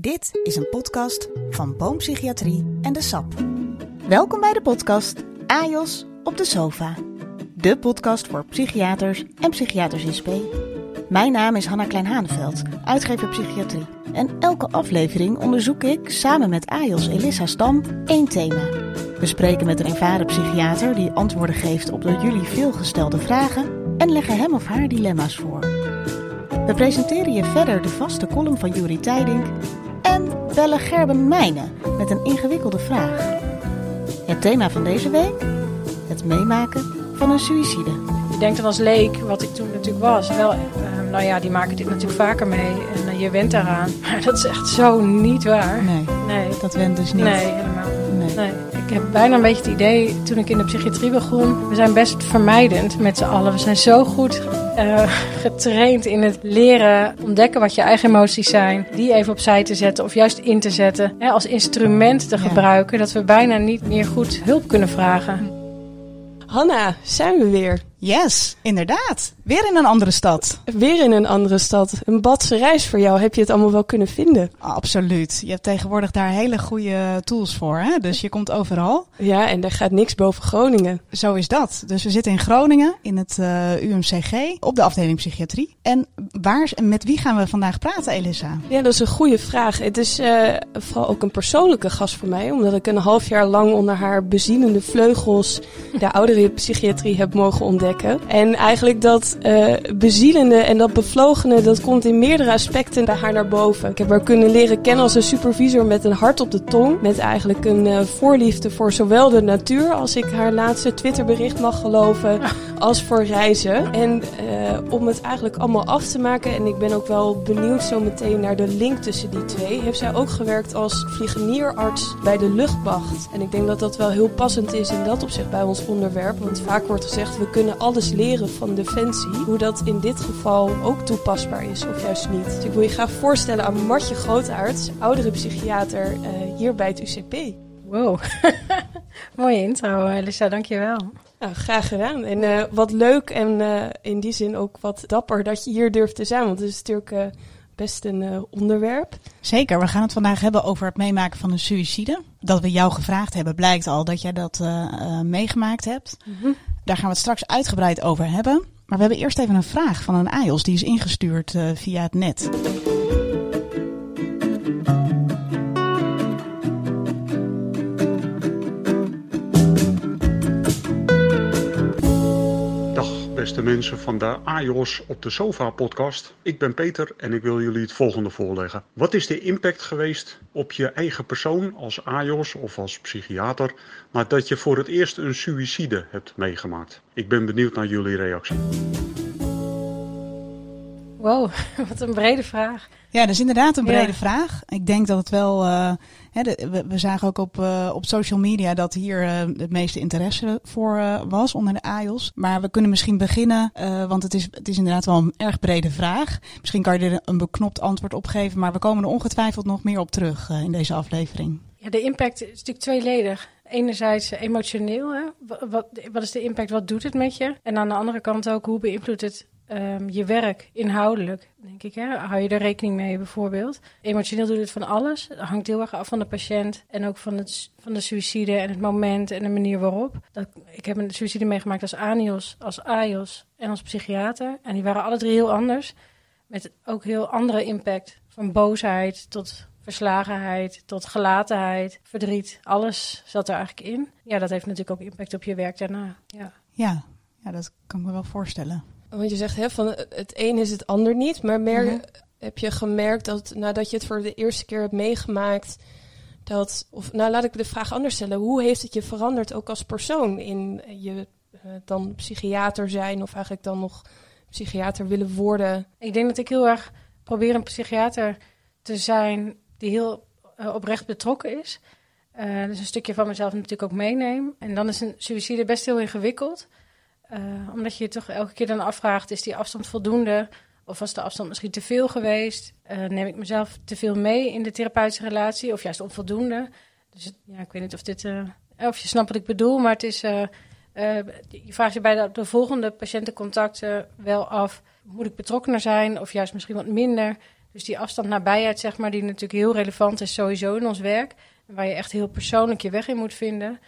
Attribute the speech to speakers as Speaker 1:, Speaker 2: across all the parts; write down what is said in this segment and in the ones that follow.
Speaker 1: Dit is een podcast van Boompsychiatrie en de SAP. Welkom bij de podcast AJOS op de sofa. De podcast voor psychiaters en psychiaters in spe. Mijn naam is Hanna Klein-Haneveld, uitgever psychiatrie. En elke aflevering onderzoek ik samen met AJOS Elissa Stam één thema. We spreken met een ervaren psychiater die antwoorden geeft op door jullie veelgestelde vragen en leggen hem of haar dilemma's voor. We presenteren je verder de vaste column van Juri Tijdink en bellen Gerben Mijnen met een ingewikkelde vraag. Het thema van deze week? Het meemaken van een suïcide.
Speaker 2: Je denkt dan als leek, wat ik toen natuurlijk was, wel, eh, nou ja, die maken dit natuurlijk vaker mee en eh, je went daaraan. Maar dat is echt zo niet waar.
Speaker 1: Nee,
Speaker 2: Nee,
Speaker 1: dat went dus niet.
Speaker 2: nee helemaal niet.
Speaker 1: Nee.
Speaker 2: Nee. Ik heb bijna een beetje het idee, toen ik in de psychiatrie begon, we zijn best vermijdend met z'n allen. We zijn zo goed eh, getraind in het leren ontdekken wat je eigen emoties zijn. Die even opzij te zetten of juist in te zetten. Hè, als instrument te
Speaker 1: Ja.
Speaker 2: gebruiken, dat we bijna niet meer goed hulp kunnen vragen.
Speaker 3: Hanna, zijn we weer.
Speaker 1: Yes, inderdaad. Weer in een andere stad.
Speaker 3: Weer in een andere stad. Een badse reis voor jou. Heb je het allemaal wel kunnen vinden?
Speaker 1: Absoluut. Je hebt tegenwoordig daar hele goede tools voor, hè? dus je komt overal.
Speaker 3: Ja, en daar gaat niks boven Groningen.
Speaker 1: Zo is dat. Dus we zitten in Groningen, in het eh, UMCG, op de afdeling psychiatrie. En waar, met wie gaan we vandaag praten, Elissa?
Speaker 3: Ja, dat is een goede vraag. Het is eh, vooral ook een persoonlijke gast voor mij. Omdat ik een half jaar lang onder haar bezielende vleugels de ouderenpsychiatrie heb mogen ontdekken. En eigenlijk dat eh, bezielende en dat bevlogene, dat komt in meerdere aspecten bij haar naar boven. Ik heb haar kunnen leren kennen als een supervisor met een hart op de tong. Met eigenlijk een eh, voorliefde voor zowel de natuur, als ik haar laatste Twitterbericht mag geloven, als voor reizen. En eh, om het eigenlijk allemaal af te maken, en ik ben ook wel benieuwd zo meteen naar de link tussen die twee, heeft zij ook gewerkt als vliegenierarts bij de luchtmacht. En ik denk dat dat wel heel passend is in dat opzicht bij ons onderwerp, want vaak wordt gezegd we kunnen alles leren van defensie. Hoe dat in dit geval ook toepasbaar is of juist niet. Dus ik wil je graag voorstellen aan Martje Grootaerts, oudere psychiater eh, hier bij het UCP.
Speaker 2: Wow, mooie intro, Elisa, dankjewel.
Speaker 3: Nou, graag gedaan. En eh, wat leuk en eh, in die zin ook wat dapper dat je hier durft te zijn. Want het is natuurlijk eh, best een eh, onderwerp.
Speaker 1: Zeker, we gaan het vandaag hebben over het meemaken van een suïcide. Dat we jou gevraagd hebben, blijkt al dat jij dat eh, eh, meegemaakt hebt. Daar gaan we het straks uitgebreid over hebben. Maar we hebben eerst even een vraag van een AIOS, die is ingestuurd eh, via het net.
Speaker 4: Beste mensen van de AJOS op de Sofa podcast. Ik ben Peter en ik wil jullie het volgende voorleggen. Wat is de impact geweest op je eigen persoon als AJOS of als psychiater nadat je voor het eerst een suïcide hebt meegemaakt? Ik ben benieuwd naar jullie reactie.
Speaker 2: Wow, wat een brede vraag.
Speaker 1: Ja, dat is inderdaad een brede
Speaker 2: Ja.
Speaker 1: vraag. Ik denk dat het wel. eh, hè, de- we, we zagen ook op, eh, op social media dat hier eh, het meeste interesse voor was onder de AIOS. Maar we kunnen misschien beginnen, want het is, het is inderdaad wel een erg brede vraag. Misschien kan je er een beknopt antwoord op geven, maar we komen er ongetwijfeld nog meer op terug in deze aflevering.
Speaker 2: Ja, de impact is natuurlijk tweeledig. Enerzijds emotioneel, hè? Wa- Wat, wat is de impact, wat doet het met je? En aan de andere kant ook, hoe beïnvloedt het ehm, je werk inhoudelijk, denk ik. Hè? Hou je er rekening mee bijvoorbeeld? Emotioneel doet het van alles. Het hangt heel erg af van de patiënt en ook van, het, van de suïcide en het moment en de manier waarop. Dat, ik heb een suïcide meegemaakt als ANIOS, als AIOS en als psychiater. En die waren alle drie heel anders. Met ook heel andere impact. Van boosheid tot verslagenheid, tot gelatenheid, verdriet. Alles zat er eigenlijk in. Ja, dat heeft natuurlijk ook impact op je werk daarna. Ja.
Speaker 1: Ja, ja dat kan ik me wel voorstellen.
Speaker 3: Want je zegt hè, van eh, het een is het ander niet. Maar meer
Speaker 2: Mhm.
Speaker 3: heb je gemerkt dat nadat je het voor de eerste keer hebt meegemaakt. Dat, of nou laat ik de vraag anders stellen. Hoe heeft het je veranderd ook als persoon in je eh, dan psychiater zijn of eigenlijk dan nog psychiater willen worden?
Speaker 2: Ik denk dat ik heel erg probeer een psychiater te zijn die heel eh, oprecht betrokken is. Eh, dus een stukje van mezelf natuurlijk ook meeneem. En dan is een suïcide best heel ingewikkeld. Eh, omdat je je toch elke keer dan afvraagt, is die afstand voldoende? Of was de afstand misschien te veel geweest? Eh, neem ik mezelf te veel mee in de therapeutische relatie? Of juist onvoldoende? Dus ja, ik weet niet of, dit, eh, of je snapt wat ik bedoel, maar het is... je vraagt je bij de, de volgende patiëntencontacten wel af... moet ik betrokkener zijn of juist misschien wat minder? Dus die afstand nabijheid, zeg maar, die natuurlijk heel relevant is sowieso in ons werk. Waar je echt heel persoonlijk je weg in moet vinden.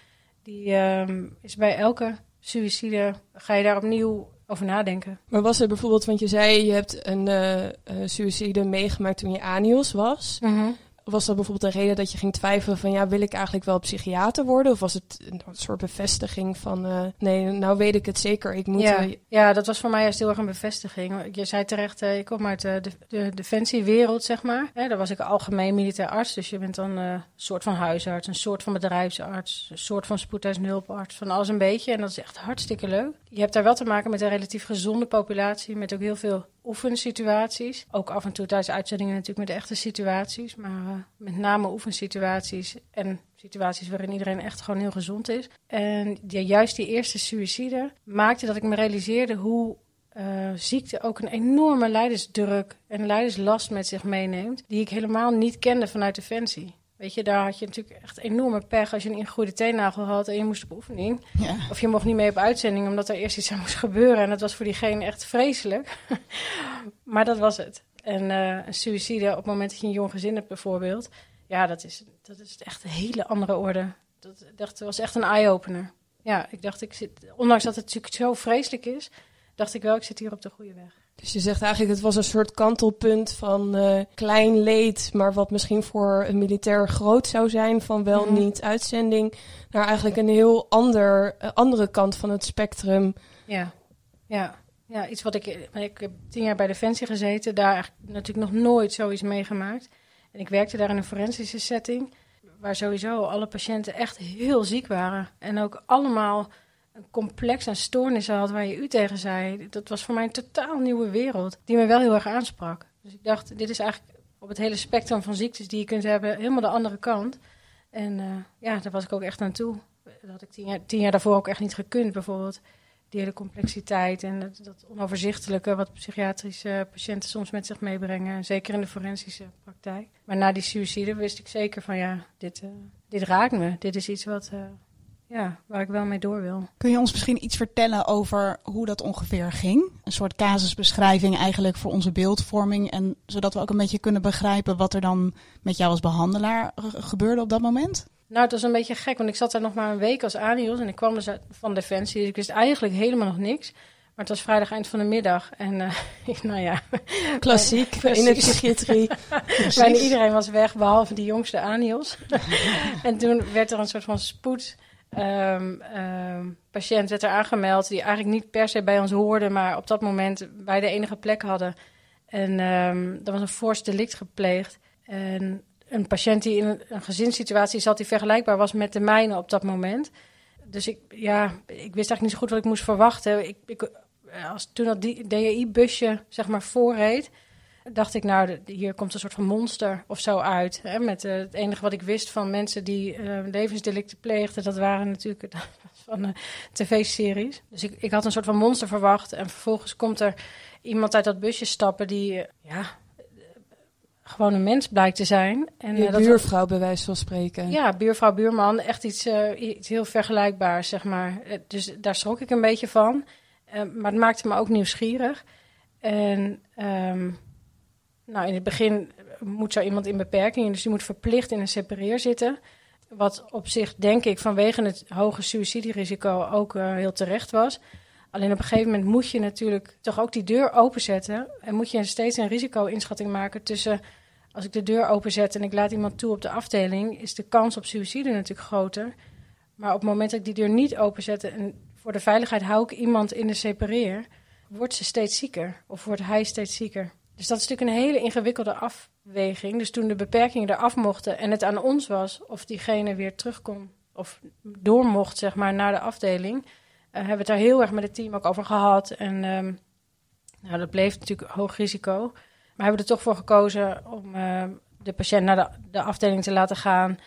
Speaker 2: Die ehm, is bij elke suïcide, ga je daar opnieuw over nadenken.
Speaker 3: Maar was er bijvoorbeeld, want je zei je hebt een uh, suïcide meegemaakt toen je anios was. Mm was dat bijvoorbeeld de reden dat je ging twijfelen van ja, wil ik eigenlijk wel psychiater worden? Of was het een soort bevestiging van uh, nee, nou weet ik het zeker, ik moet...
Speaker 2: Ja, ja, dat was voor mij juist heel erg een bevestiging. Je zei terecht, uh, ik kom uit de, de, de defensiewereld, zeg maar. Daar was ik algemeen militair arts, dus je bent dan een soort van huisarts, een soort van bedrijfsarts, een soort van spoedeisendhulparts, van alles een beetje. En dat is echt hartstikke leuk. Je hebt daar wel te maken met een relatief gezonde populatie, met ook heel veel oefensituaties. Ook af en toe tijdens uitzendingen natuurlijk met echte situaties. Maar uh, met name oefensituaties en situaties waarin iedereen echt gewoon heel gezond is. En juist die eerste suïcide maakte dat ik me realiseerde hoe uh, ziekte ook een enorme leidersdruk en leiderslast met zich meeneemt. Die ik helemaal niet kende vanuit Defensie. Weet je, daar had je natuurlijk echt enorme pech als je een ingegroeide teennagel had en je moest op oefening. Ja. Of je mocht niet mee op uitzending omdat er eerst iets aan moest gebeuren. En dat was voor diegene echt vreselijk. maar dat was het. En uh, een suïcide op het moment dat je een jong gezin hebt bijvoorbeeld. Ja, dat is, dat is echt een hele andere orde. Dat, dat was echt een eye-opener. Ja, ik dacht, ik zit, ondanks dat het natuurlijk zo vreselijk is, dacht ik wel, ik zit hier op de goede weg.
Speaker 3: Dus je zegt eigenlijk, het was een soort kantelpunt van uh, klein leed, maar wat misschien voor een militair groot zou zijn, van wel mm. niet uitzending, naar eigenlijk een heel ander, uh, andere kant van het spectrum.
Speaker 2: Ja, ja. Ja, iets wat ik. Ik heb tien jaar bij Defensie gezeten, daar natuurlijk nog nooit zoiets meegemaakt. En ik werkte daar in een forensische setting, waar sowieso alle patiënten echt heel ziek waren. En ook allemaal een complex aan stoornissen had waar je u tegen zei. Dat was voor mij een totaal nieuwe wereld, die me wel heel erg aansprak. Dus ik dacht, dit is eigenlijk op het hele spectrum van ziektes die je kunt hebben, helemaal de andere kant. En uh, ja, daar was ik ook echt aan toe. Dat had ik tien jaar, tien jaar daarvoor ook echt niet gekund, bijvoorbeeld. Die hele complexiteit en dat, onoverzichtelijke wat psychiatrische patiënten soms met zich meebrengen. Zeker in de forensische praktijk. Maar na die suïcide wist ik zeker van ja, dit, uh, dit raakt me. Dit is iets wat, uh, ja, waar ik wel mee door wil.
Speaker 5: Kun je ons misschien iets vertellen over hoe dat ongeveer ging? Een soort casusbeschrijving eigenlijk voor onze beeldvorming. En zodat we ook een beetje kunnen begrijpen wat er dan met jou als behandelaar gebeurde op dat moment?
Speaker 2: Nou, het was een beetje gek, want ik zat daar nog maar een week als anios en ik kwam dus van Defensie. Dus ik wist eigenlijk helemaal nog niks. Maar het was vrijdag eind van de middag. En uh, nou ja.
Speaker 3: Klassiek, in de psychiatrie.
Speaker 2: Bijna iedereen was weg, behalve die jongste anios. en toen werd er een soort van spoed um, patiënt werd er aangemeld die eigenlijk niet per se bij ons hoorde, maar op dat moment wij de enige plek hadden. En um, er was een fors delict gepleegd. En een patiënt die in een, een gezinssituatie zat die vergelijkbaar was met de mijne op dat moment. Dus ik, ja, ik wist eigenlijk niet zo goed wat ik moest verwachten. Ik, ik, als toen dat DAI-busje zeg maar voorreed, dacht ik, nou, hier komt een soort van monster of zo uit. Hè? Met uh, het enige wat ik wist van mensen die uh, levensdelicten pleegden, dat waren natuurlijk van uh, tv-series. Dus ik, ik had een soort van monster verwacht. En vervolgens komt er iemand uit dat busje stappen die, ja, gewoon een mens blijkt te zijn.
Speaker 3: En, buurvrouw, dat, bij wijze van spreken.
Speaker 2: Ja, buurvrouw, buurman. Echt iets, iets heel vergelijkbaars, zeg maar. dus daar schrok ik een beetje van. Maar het maakte me ook nieuwsgierig. En um, nou, in het begin moet zo iemand in beperking, dus die moet verplicht in een separeer zitten. Wat op zich, denk ik, vanwege het hoge suïciderisico ook uh, heel terecht was. Alleen op een gegeven moment moet je natuurlijk toch ook die deur openzetten. En moet je steeds een risico-inschatting maken tussen... als ik de deur openzet en ik laat iemand toe op de afdeling... is de kans op suïcide natuurlijk groter. Maar op het moment dat ik die deur niet openzet... en voor de veiligheid hou ik iemand in de separeer... wordt ze steeds zieker of wordt hij steeds zieker. Dus dat is natuurlijk een hele ingewikkelde afweging. Dus toen de beperkingen eraf mochten en het aan ons was of diegene weer terug kon of door mocht, zeg maar, naar de afdeling, uh, hebben we het daar heel erg met het team ook over gehad. En um, nou, dat bleef natuurlijk hoog risico. Maar hebben we er toch voor gekozen om uh, de patiënt naar de, de, afdeling te laten gaan.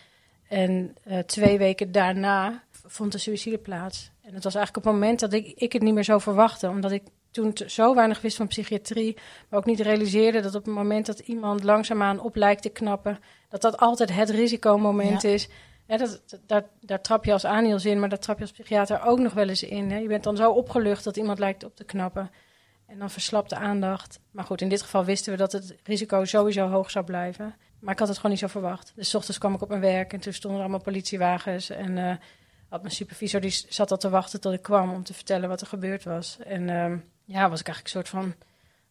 Speaker 2: En uh, twee weken daarna vond de suïcide plaats. En het was eigenlijk op het moment dat ik, ik het niet meer zo verwachtte, omdat ik toen zo weinig wist van psychiatrie, maar ook niet realiseerde dat op het moment dat iemand langzaamaan op lijkt te knappen, dat dat altijd het risicomoment ja. is. Ja, dat, daar, daar trap je als aniels in, maar daar trap je als psychiater ook nog wel eens in. Hè. Je bent dan zo opgelucht dat iemand lijkt op te knappen. En dan verslapte aandacht. Maar goed, in dit geval wisten we dat het risico sowieso hoog zou blijven. Maar ik had het gewoon niet zo verwacht. Dus 's ochtends kwam ik op mijn werk en toen stonden er allemaal politiewagens. En eh, had mijn supervisor, die zat al te wachten tot ik kwam om te vertellen wat er gebeurd was. En ehm, ja, was ik eigenlijk een soort van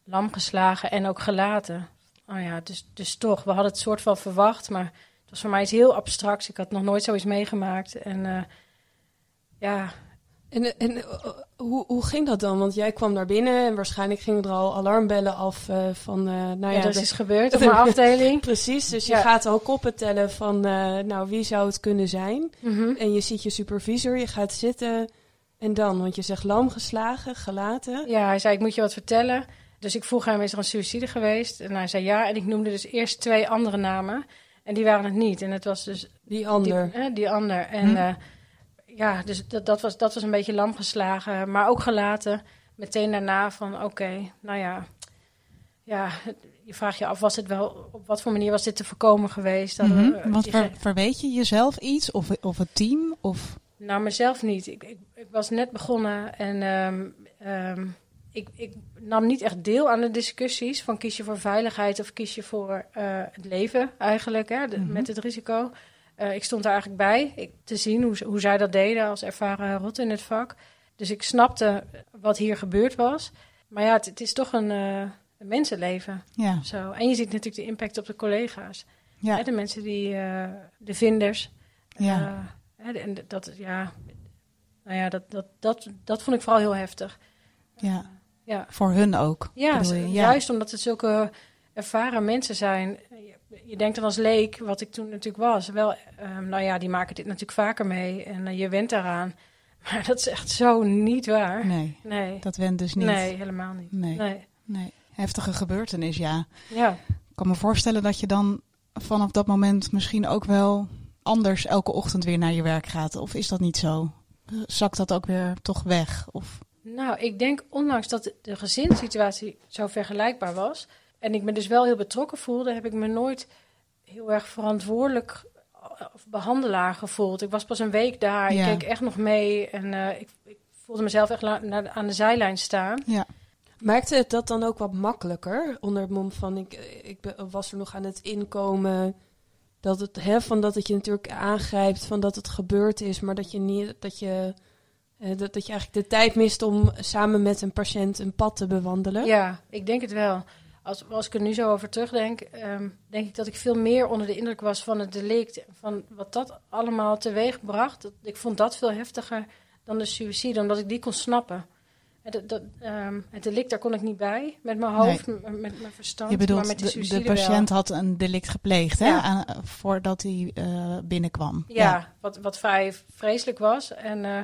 Speaker 2: lam geslagen en ook gelaten. Oh ja, dus, dus toch, we hadden het soort van verwacht, maar het was voor mij iets heel abstracts. Ik had nog nooit zoiets meegemaakt. En eh, ja,
Speaker 3: En, en eh, hoe, hoe ging dat dan? Want jij kwam naar binnen en waarschijnlijk gingen er al alarmbellen af eh, van... nou
Speaker 2: ja,
Speaker 3: ja,
Speaker 2: dat is gebeurd op mijn afdeling.
Speaker 3: Precies, dus je gaat al koppen tellen van, nou, wie zou het kunnen zijn?
Speaker 2: Mhm.
Speaker 3: En je ziet je supervisor, je gaat zitten en dan, want je zegt lam geslagen, gelaten.
Speaker 2: Ja, hij zei, ik moet je wat vertellen. Dus ik vroeg hem, is er een suïcide geweest? En hij zei ja, en ik noemde dus eerst twee andere namen. En die waren het niet. En het was dus
Speaker 3: Die ander.
Speaker 2: Die, hè, die ander. En
Speaker 1: Hm.
Speaker 2: eh, ja, dus dat, dat, was, dat was een beetje lam geslagen, maar ook gelaten. Meteen daarna van, oké, nou ja, ja, je vraagt je af, was het wel, op wat voor manier was dit te voorkomen geweest? Dat
Speaker 1: Mhm.
Speaker 2: eh,
Speaker 1: Want ver, verweet je jezelf iets? Of, of het team? Of...
Speaker 2: Nou, mezelf niet. Ik, ik, ik was net begonnen en ehm, ehm, ik, ik nam niet echt deel aan de discussies van kies je voor veiligheid of kies je voor eh, het leven eigenlijk, hè, de-
Speaker 1: Mhm.
Speaker 2: met het risico. Eh, ik stond er eigenlijk bij ik, te zien hoe, hoe zij dat deden als ervaren rot in het vak. Dus ik snapte wat hier gebeurd was. Maar ja, het, het is toch een, eh, een mensenleven.
Speaker 1: Ja,
Speaker 2: Zo. En je ziet natuurlijk de impact op de collega's.
Speaker 1: ja,
Speaker 2: Hè, de mensen die, de vinders.
Speaker 1: ja.
Speaker 2: Eh, en dat, ja, nou ja, dat, dat, dat, dat vond ik vooral heel heftig.
Speaker 1: ja.
Speaker 2: Ja,
Speaker 1: Voor hun ook.
Speaker 2: ja,
Speaker 1: bedoel je? Ja.
Speaker 2: juist omdat het zulke ervaren mensen zijn. Je, je denkt dan als leek, wat ik toen natuurlijk was, wel, ehm, nou ja, die maken dit natuurlijk vaker mee en eh, je went daaraan. Maar dat is echt zo niet waar.
Speaker 1: Nee,
Speaker 2: Nee,
Speaker 1: dat went dus niet.
Speaker 2: nee helemaal niet.
Speaker 1: Nee.
Speaker 2: Nee.
Speaker 1: Nee. Heftige gebeurtenis, ja.
Speaker 2: Ja.
Speaker 1: Ik kan me voorstellen dat je dan vanaf dat moment misschien ook wel anders elke ochtend weer naar je werk gaat. Of is dat niet zo? Zakt dat ook weer toch weg? Of...
Speaker 2: Nou, ik denk ondanks dat de gezinssituatie zo vergelijkbaar was en ik me dus wel heel betrokken voelde, heb ik me nooit heel erg verantwoordelijk of behandelaar gevoeld. Ik was pas een week daar,
Speaker 1: Ja.
Speaker 2: ik keek echt nog mee en eh, ik, ik voelde mezelf echt la- naar de- aan de zijlijn staan.
Speaker 1: Ja.
Speaker 3: Maakte het dat dan ook wat makkelijker? Onder het mom van, ik, ik was er nog aan het inkomen. Dat het, hè, van dat het je natuurlijk aangrijpt, van dat het gebeurd is, maar dat je niet, dat je, dat, dat je eigenlijk de tijd mist om samen met een patiënt een pad te bewandelen.
Speaker 2: Ja, ik denk het wel. Als, als ik er nu zo over terugdenk, ehm, denk ik dat ik veel meer onder de indruk was van het delict. Van wat dat allemaal teweeg bracht. Ik vond dat veel heftiger dan de suïcide, omdat ik die kon snappen. En Dat, dat, ehm, het delict, daar kon ik niet bij, met mijn hoofd, met, met mijn verstand.
Speaker 1: Je bedoelt,
Speaker 2: maar met de,
Speaker 1: de,
Speaker 2: suïcide
Speaker 1: de patiënt
Speaker 2: wel.
Speaker 1: had een delict gepleegd hè?
Speaker 2: Ja.
Speaker 1: Aan- voordat hij eh, binnenkwam.
Speaker 2: Ja, Wat, wat vrij vreselijk was. En eh,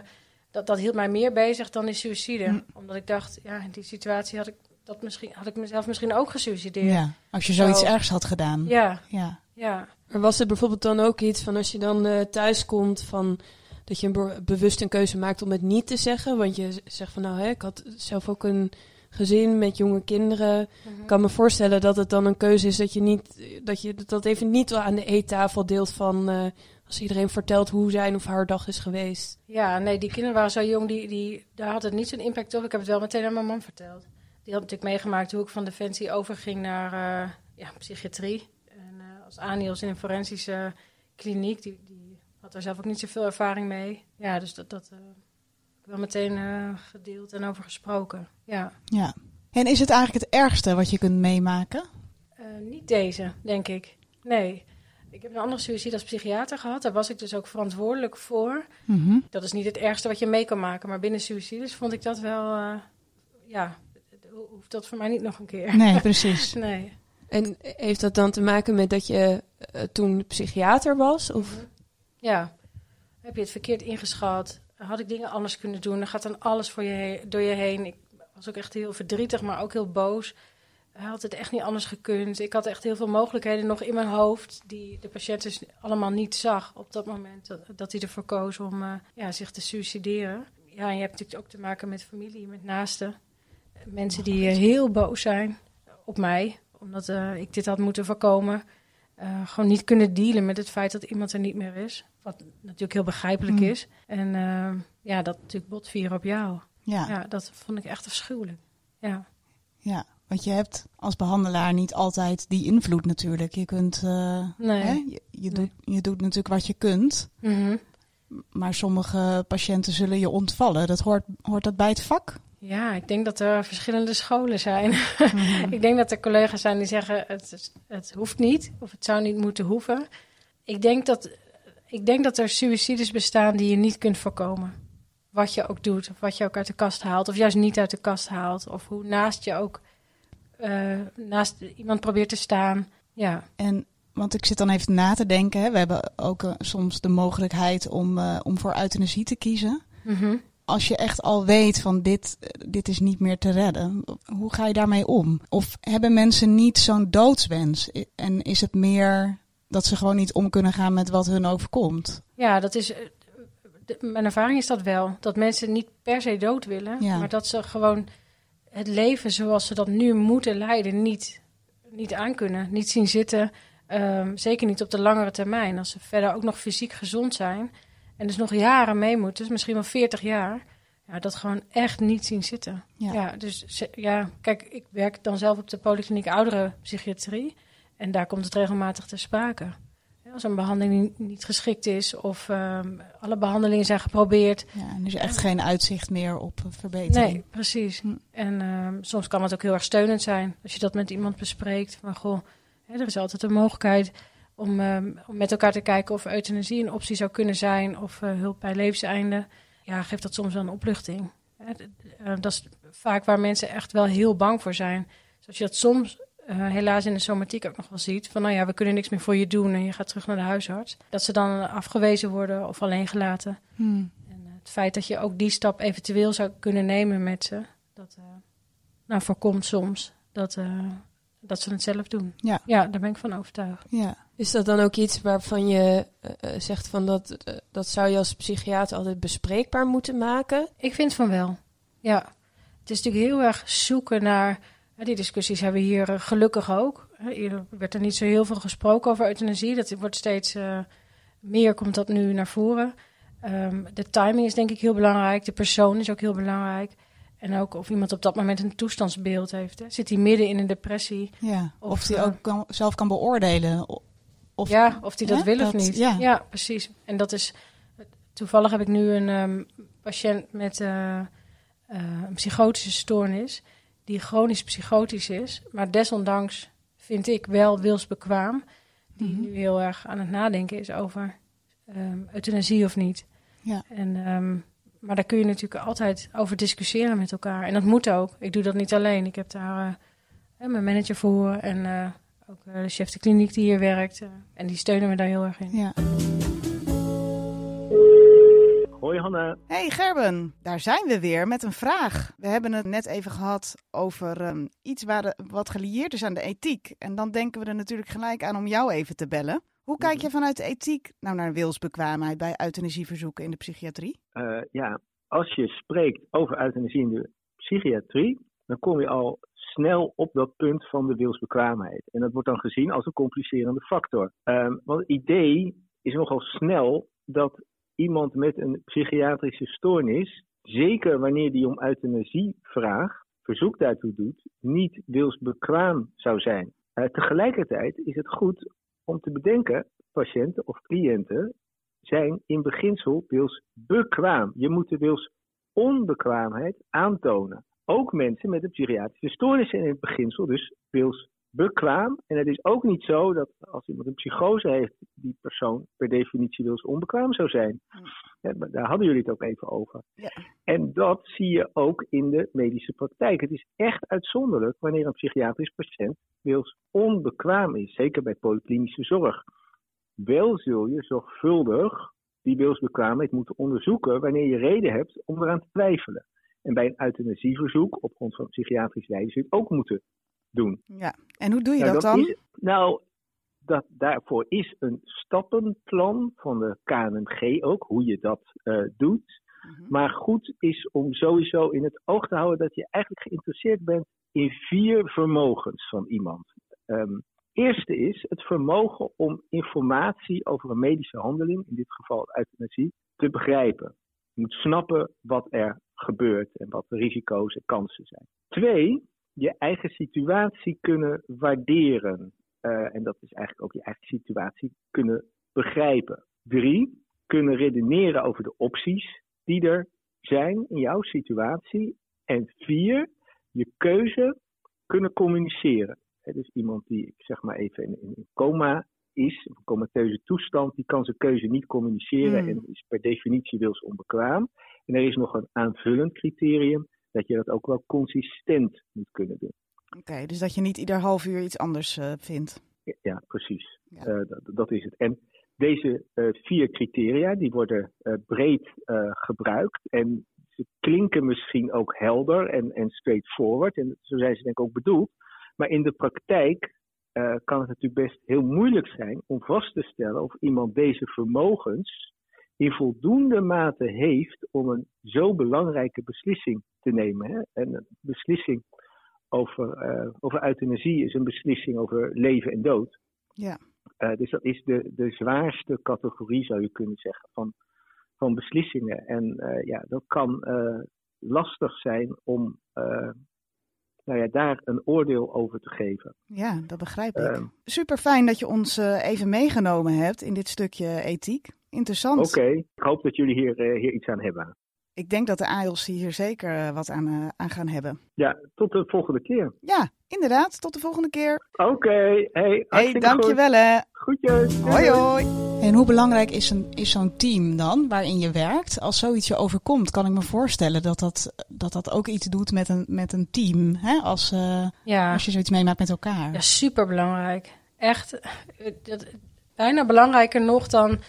Speaker 2: dat, dat hield mij meer bezig dan die suïcide.
Speaker 1: Hm.
Speaker 2: Omdat ik dacht, ja, in die situatie had ik, dat misschien, had ik mezelf misschien ook gesuicideerd.
Speaker 1: Ja. Als je zoiets
Speaker 2: Zo.
Speaker 1: ergs had gedaan.
Speaker 2: ja,
Speaker 1: Ja.
Speaker 2: ja.
Speaker 3: Maar was er bijvoorbeeld dan ook iets van als je dan eh, thuis komt van dat je een be- bewust een keuze maakt om het niet te zeggen? Want je zegt van nou, hè, ik had zelf ook een gezin met jonge kinderen.
Speaker 2: Mhm.
Speaker 3: Ik kan me voorstellen dat het dan een keuze is dat je niet dat je dat even niet aan de eettafel deelt van eh, als iedereen vertelt hoe zijn of haar dag is geweest.
Speaker 2: Ja, nee, die kinderen waren zo jong, die, die, daar had het niet zo'n impact op. Ik heb het wel meteen aan mijn man verteld. Die had natuurlijk meegemaakt hoe ik van Defensie overging naar eh, ja, psychiatrie. En eh, als Aniels in een forensische kliniek, die had daar zelf ook niet zoveel ervaring mee. Ja, dus dat, dat eh, heb ik wel meteen eh, gedeeld en over gesproken. Ja.
Speaker 1: ja. En is het eigenlijk het ergste wat je kunt meemaken?
Speaker 2: Eh, niet deze, denk ik. Nee. Ik heb een andere suïcide als psychiater gehad. Daar was ik dus ook verantwoordelijk voor.
Speaker 1: Mhm.
Speaker 2: Dat is niet het ergste wat je mee kan maken. Maar binnen suicides vond ik dat wel... eh, ja, hoeft dat voor mij niet nog een keer.
Speaker 1: Nee, precies.
Speaker 2: Nee.
Speaker 3: En heeft dat dan te maken met dat je toen psychiater was? Of
Speaker 2: Ja. Heb je het verkeerd ingeschat? Had ik dingen anders kunnen doen? Dan gaat dan alles voor je door je heen. Ik was ook echt heel verdrietig, maar ook heel boos. Hij had het echt niet anders gekund. Ik had echt heel veel mogelijkheden nog in mijn hoofd... die de patiënt dus allemaal niet zag op dat moment... dat, hij ervoor koos om eh, ja, zich te suicideren. Ja, en je hebt natuurlijk ook te maken met familie, met naasten. Mensen die eh, heel boos zijn op mij... omdat eh, ik dit had moeten voorkomen... Gewoon niet kunnen dealen met het feit dat iemand er niet meer is. Wat natuurlijk heel begrijpelijk
Speaker 1: Mm.
Speaker 2: is. En eh, ja, dat natuurlijk botvieren op jou.
Speaker 1: Ja.
Speaker 2: Ja, dat vond ik echt afschuwelijk. Ja.
Speaker 1: Ja, want je hebt als behandelaar niet altijd die invloed natuurlijk. Je kunt, uh,
Speaker 2: nee.
Speaker 1: hè, je, je doet, je doet natuurlijk wat je kunt.
Speaker 2: Mhm.
Speaker 1: Maar sommige patiënten zullen je ontvallen. Dat hoort, hoort dat bij het vak?
Speaker 2: Ja, ik denk dat er verschillende scholen zijn.
Speaker 1: Mhm.
Speaker 2: ik denk dat er collega's zijn die zeggen het, het hoeft niet of het zou niet moeten hoeven. Ik denk dat, ik denk dat er suicides bestaan die je niet kunt voorkomen. Wat je ook doet, of wat je ook uit de kast haalt, of juist niet uit de kast haalt. Of hoe naast je ook eh, naast iemand probeert te staan. Ja,
Speaker 1: En, want ik zit dan even na te denken. Hè. We hebben ook eh, soms de mogelijkheid om, eh, om voor euthanasie te kiezen.
Speaker 2: Mhm.
Speaker 1: Als je echt al weet van dit, dit is niet meer te redden, hoe ga je daarmee om? Of hebben mensen niet zo'n doodswens? En is het meer dat ze gewoon niet om kunnen gaan met wat hun overkomt?
Speaker 2: ja dat is. eh, mijn ervaring is dat wel. Dat mensen niet per se dood willen,
Speaker 1: Ja.
Speaker 2: maar dat ze gewoon het leven zoals ze dat nu moeten leiden niet, niet aankunnen, niet zien zitten. Ehm, zeker niet op de langere termijn. Als ze verder ook nog fysiek gezond zijn en dus nog jaren mee moeten, dus misschien wel 40 jaar, ja, dat gewoon echt niet zien zitten.
Speaker 1: Ja.
Speaker 2: Ja, dus ja, kijk, ik werk dan zelf op de polykliniek ouderenpsychiatrie en daar komt het regelmatig ter sprake. Als een behandeling niet- geschikt is of ehm, alle behandelingen zijn geprobeerd,
Speaker 1: Ja, en er is echt geen uitzicht meer op eh, verbetering.
Speaker 2: Nee, precies.
Speaker 1: Hm.
Speaker 2: En ehm, soms kan het ook heel erg steunend zijn als je dat met iemand bespreekt. Van goh, hè, er is altijd een mogelijkheid om, ehm, om met elkaar te kijken of euthanasie een optie zou kunnen zijn of eh, hulp bij levenseinde. Ja, geeft dat soms wel een opluchting. Eh, dat is vaak waar mensen echt wel heel bang voor zijn. Zoals je dat soms helaas in de somatiek ook nog wel ziet. Van nou ja, we kunnen niks meer voor je doen en je gaat terug naar de huisarts. Dat ze dan afgewezen worden of alleen gelaten.
Speaker 1: Hmm.
Speaker 2: En eh, het feit dat je ook die stap eventueel zou kunnen nemen met ze, dat eh, nou, voorkomt soms dat, eh, dat ze het zelf doen.
Speaker 1: Ja.
Speaker 2: ja, daar ben ik van overtuigd.
Speaker 1: Ja.
Speaker 3: Is dat dan ook iets waarvan je eh, eh, zegt van dat, eh, dat zou je als psychiater altijd bespreekbaar moeten maken?
Speaker 2: Ik vind van wel. Ja, het is natuurlijk heel erg zoeken naar. Die discussies hebben we hier eh, gelukkig ook. Eerder werd er niet zo heel veel gesproken over euthanasie. Dat wordt steeds eh, meer, komt dat nu naar voren. Ehm, de timing is denk ik heel belangrijk. De persoon is ook heel belangrijk. En ook of iemand op dat moment een toestandsbeeld heeft. Hè. Zit hij midden in een depressie?
Speaker 1: ja. Of,
Speaker 2: Of,
Speaker 1: die
Speaker 2: eh,
Speaker 1: ook kan, zelf kan beoordelen. Of,
Speaker 2: ja, of hij dat wil of niet.
Speaker 1: ja.
Speaker 2: precies. En dat is. Toevallig heb ik nu een ehm, patiënt met een psychotische stoornis. Die chronisch psychotisch is. maar desondanks vind ik wel wilsbekwaam. Die
Speaker 1: Mhm.
Speaker 2: nu heel erg aan het nadenken is over ehm, euthanasie of niet.
Speaker 1: Ja.
Speaker 2: En, ehm, maar daar kun je natuurlijk altijd over discussiëren met elkaar. En dat moet ook. Ik doe dat niet alleen. Ik heb daar eh, mijn manager voor en eh, ook eh, de chef de kliniek die hier werkt. en die steunen me daar heel erg in.
Speaker 1: Ja.
Speaker 6: Hanna.
Speaker 1: Hey Gerben, daar zijn we weer met een vraag. We hebben het net even gehad over ehm, iets waar de- wat gelieerd is aan de ethiek. En dan denken we er natuurlijk gelijk aan om jou even te bellen. Hoe kijk je vanuit de ethiek nou naar wilsbekwaamheid bij euthanasieverzoeken in de psychiatrie?
Speaker 6: Eh, ja, als je spreekt over euthanasie in de psychiatrie, dan kom je al snel op dat punt van de wilsbekwaamheid. En dat wordt dan gezien als een complicerende factor. Ehm, want het idee is nogal snel dat iemand met een psychiatrische stoornis, zeker wanneer die om euthanasie vraagt, verzoek daartoe doet, niet wilsbekwaam zou zijn. Eh, tegelijkertijd is het goed om te bedenken, patiënten of cliënten zijn in beginsel wilsbekwaam. Je moet de wilsonbekwaamheid aantonen. Ook mensen met een psychiatrische stoornis zijn in het beginsel dus wilsbekwaam. En het is ook niet zo dat als iemand een psychose heeft, die persoon per definitie wilsonbekwaam zou zijn. Ja, maar daar hadden jullie het ook even over.
Speaker 1: Ja.
Speaker 6: En dat zie je ook in de medische praktijk. Het is echt uitzonderlijk wanneer een psychiatrisch patiënt wilsonbekwaam is, zeker bij polyklinische zorg. Wel zul je zorgvuldig die wilsbekwaamheid moeten onderzoeken wanneer je reden hebt om eraan te twijfelen. En bij een euthanasieverzoek op grond van psychiatrisch lijden zul je het ook moeten doen.
Speaker 1: Ja, en hoe doe je
Speaker 6: Nou,
Speaker 1: dat dan?
Speaker 6: Is, nou, dat, daarvoor is een stappenplan van de KNMG ook, hoe je dat eh, doet.
Speaker 1: Mhm.
Speaker 6: Maar goed is om sowieso in het oog te houden dat je eigenlijk geïnteresseerd bent in vier vermogens van iemand. Ehm, eerste is het vermogen om informatie over een medische handeling, in dit geval euthanasie, te begrijpen. Je moet snappen wat er gebeurt en wat de risico's en kansen zijn. Twee, je eigen situatie kunnen waarderen. Eh, en dat is eigenlijk ook je eigen situatie kunnen begrijpen. Drie, kunnen redeneren over de opties die er zijn in jouw situatie. En vier, je keuze kunnen communiceren. dus iemand die, ik zeg maar even, in, in coma is, een comateuze toestand, die kan zijn keuze niet communiceren
Speaker 1: Hmm.
Speaker 6: en is per definitie wilsonbekwaam. En er is nog een aanvullend criterium dat je dat ook wel consistent moet kunnen doen.
Speaker 1: Oké, dus dat je niet ieder half uur iets anders eh, vindt.
Speaker 6: Ja, Ja, precies.
Speaker 1: Ja.
Speaker 6: Eh, dat, dat is het. En deze eh, vier criteria die worden breed gebruikt en ze klinken misschien ook helder en, en straightforward en zo zijn ze denk ik ook bedoeld. Maar in de praktijk kan het natuurlijk best heel moeilijk zijn om vast te stellen of iemand deze vermogens in voldoende mate heeft om een zo belangrijke beslissing te nemen. Hè? En een beslissing over, eh, over euthanasie is een beslissing over leven en dood.
Speaker 1: Ja.
Speaker 6: Eh, dus dat is de, de zwaarste categorie, zou je kunnen zeggen, van, van beslissingen. En eh, ja, dat kan lastig zijn om nou ja, daar een oordeel over te geven.
Speaker 1: Ja, dat begrijp ik.
Speaker 6: Ehm.
Speaker 1: Super fijn dat je ons even meegenomen hebt in dit stukje ethiek. Interessant.
Speaker 6: Oké, ik hoop dat jullie hier, hier iets aan hebben.
Speaker 1: Ik denk dat de AIOS hier zeker eh, wat aan, eh, aan gaan hebben.
Speaker 6: Ja, tot de volgende keer.
Speaker 1: Ja, inderdaad. Tot de volgende keer.
Speaker 6: Oké, hey,
Speaker 1: Hey,
Speaker 6: hartstikke
Speaker 1: dankjewel hè.
Speaker 6: goed. Groetjes.
Speaker 1: Hoi hoi. En hoe belangrijk is, een, is zo'n team dan, waarin je werkt? Als zoiets je overkomt, kan ik me voorstellen dat dat, dat, dat ook iets doet met een, met een team. Hè? Als, eh,
Speaker 2: Ja,
Speaker 1: als je zoiets meemaakt met elkaar.
Speaker 2: ja super belangrijk. Echt, dat, bijna belangrijker nog dan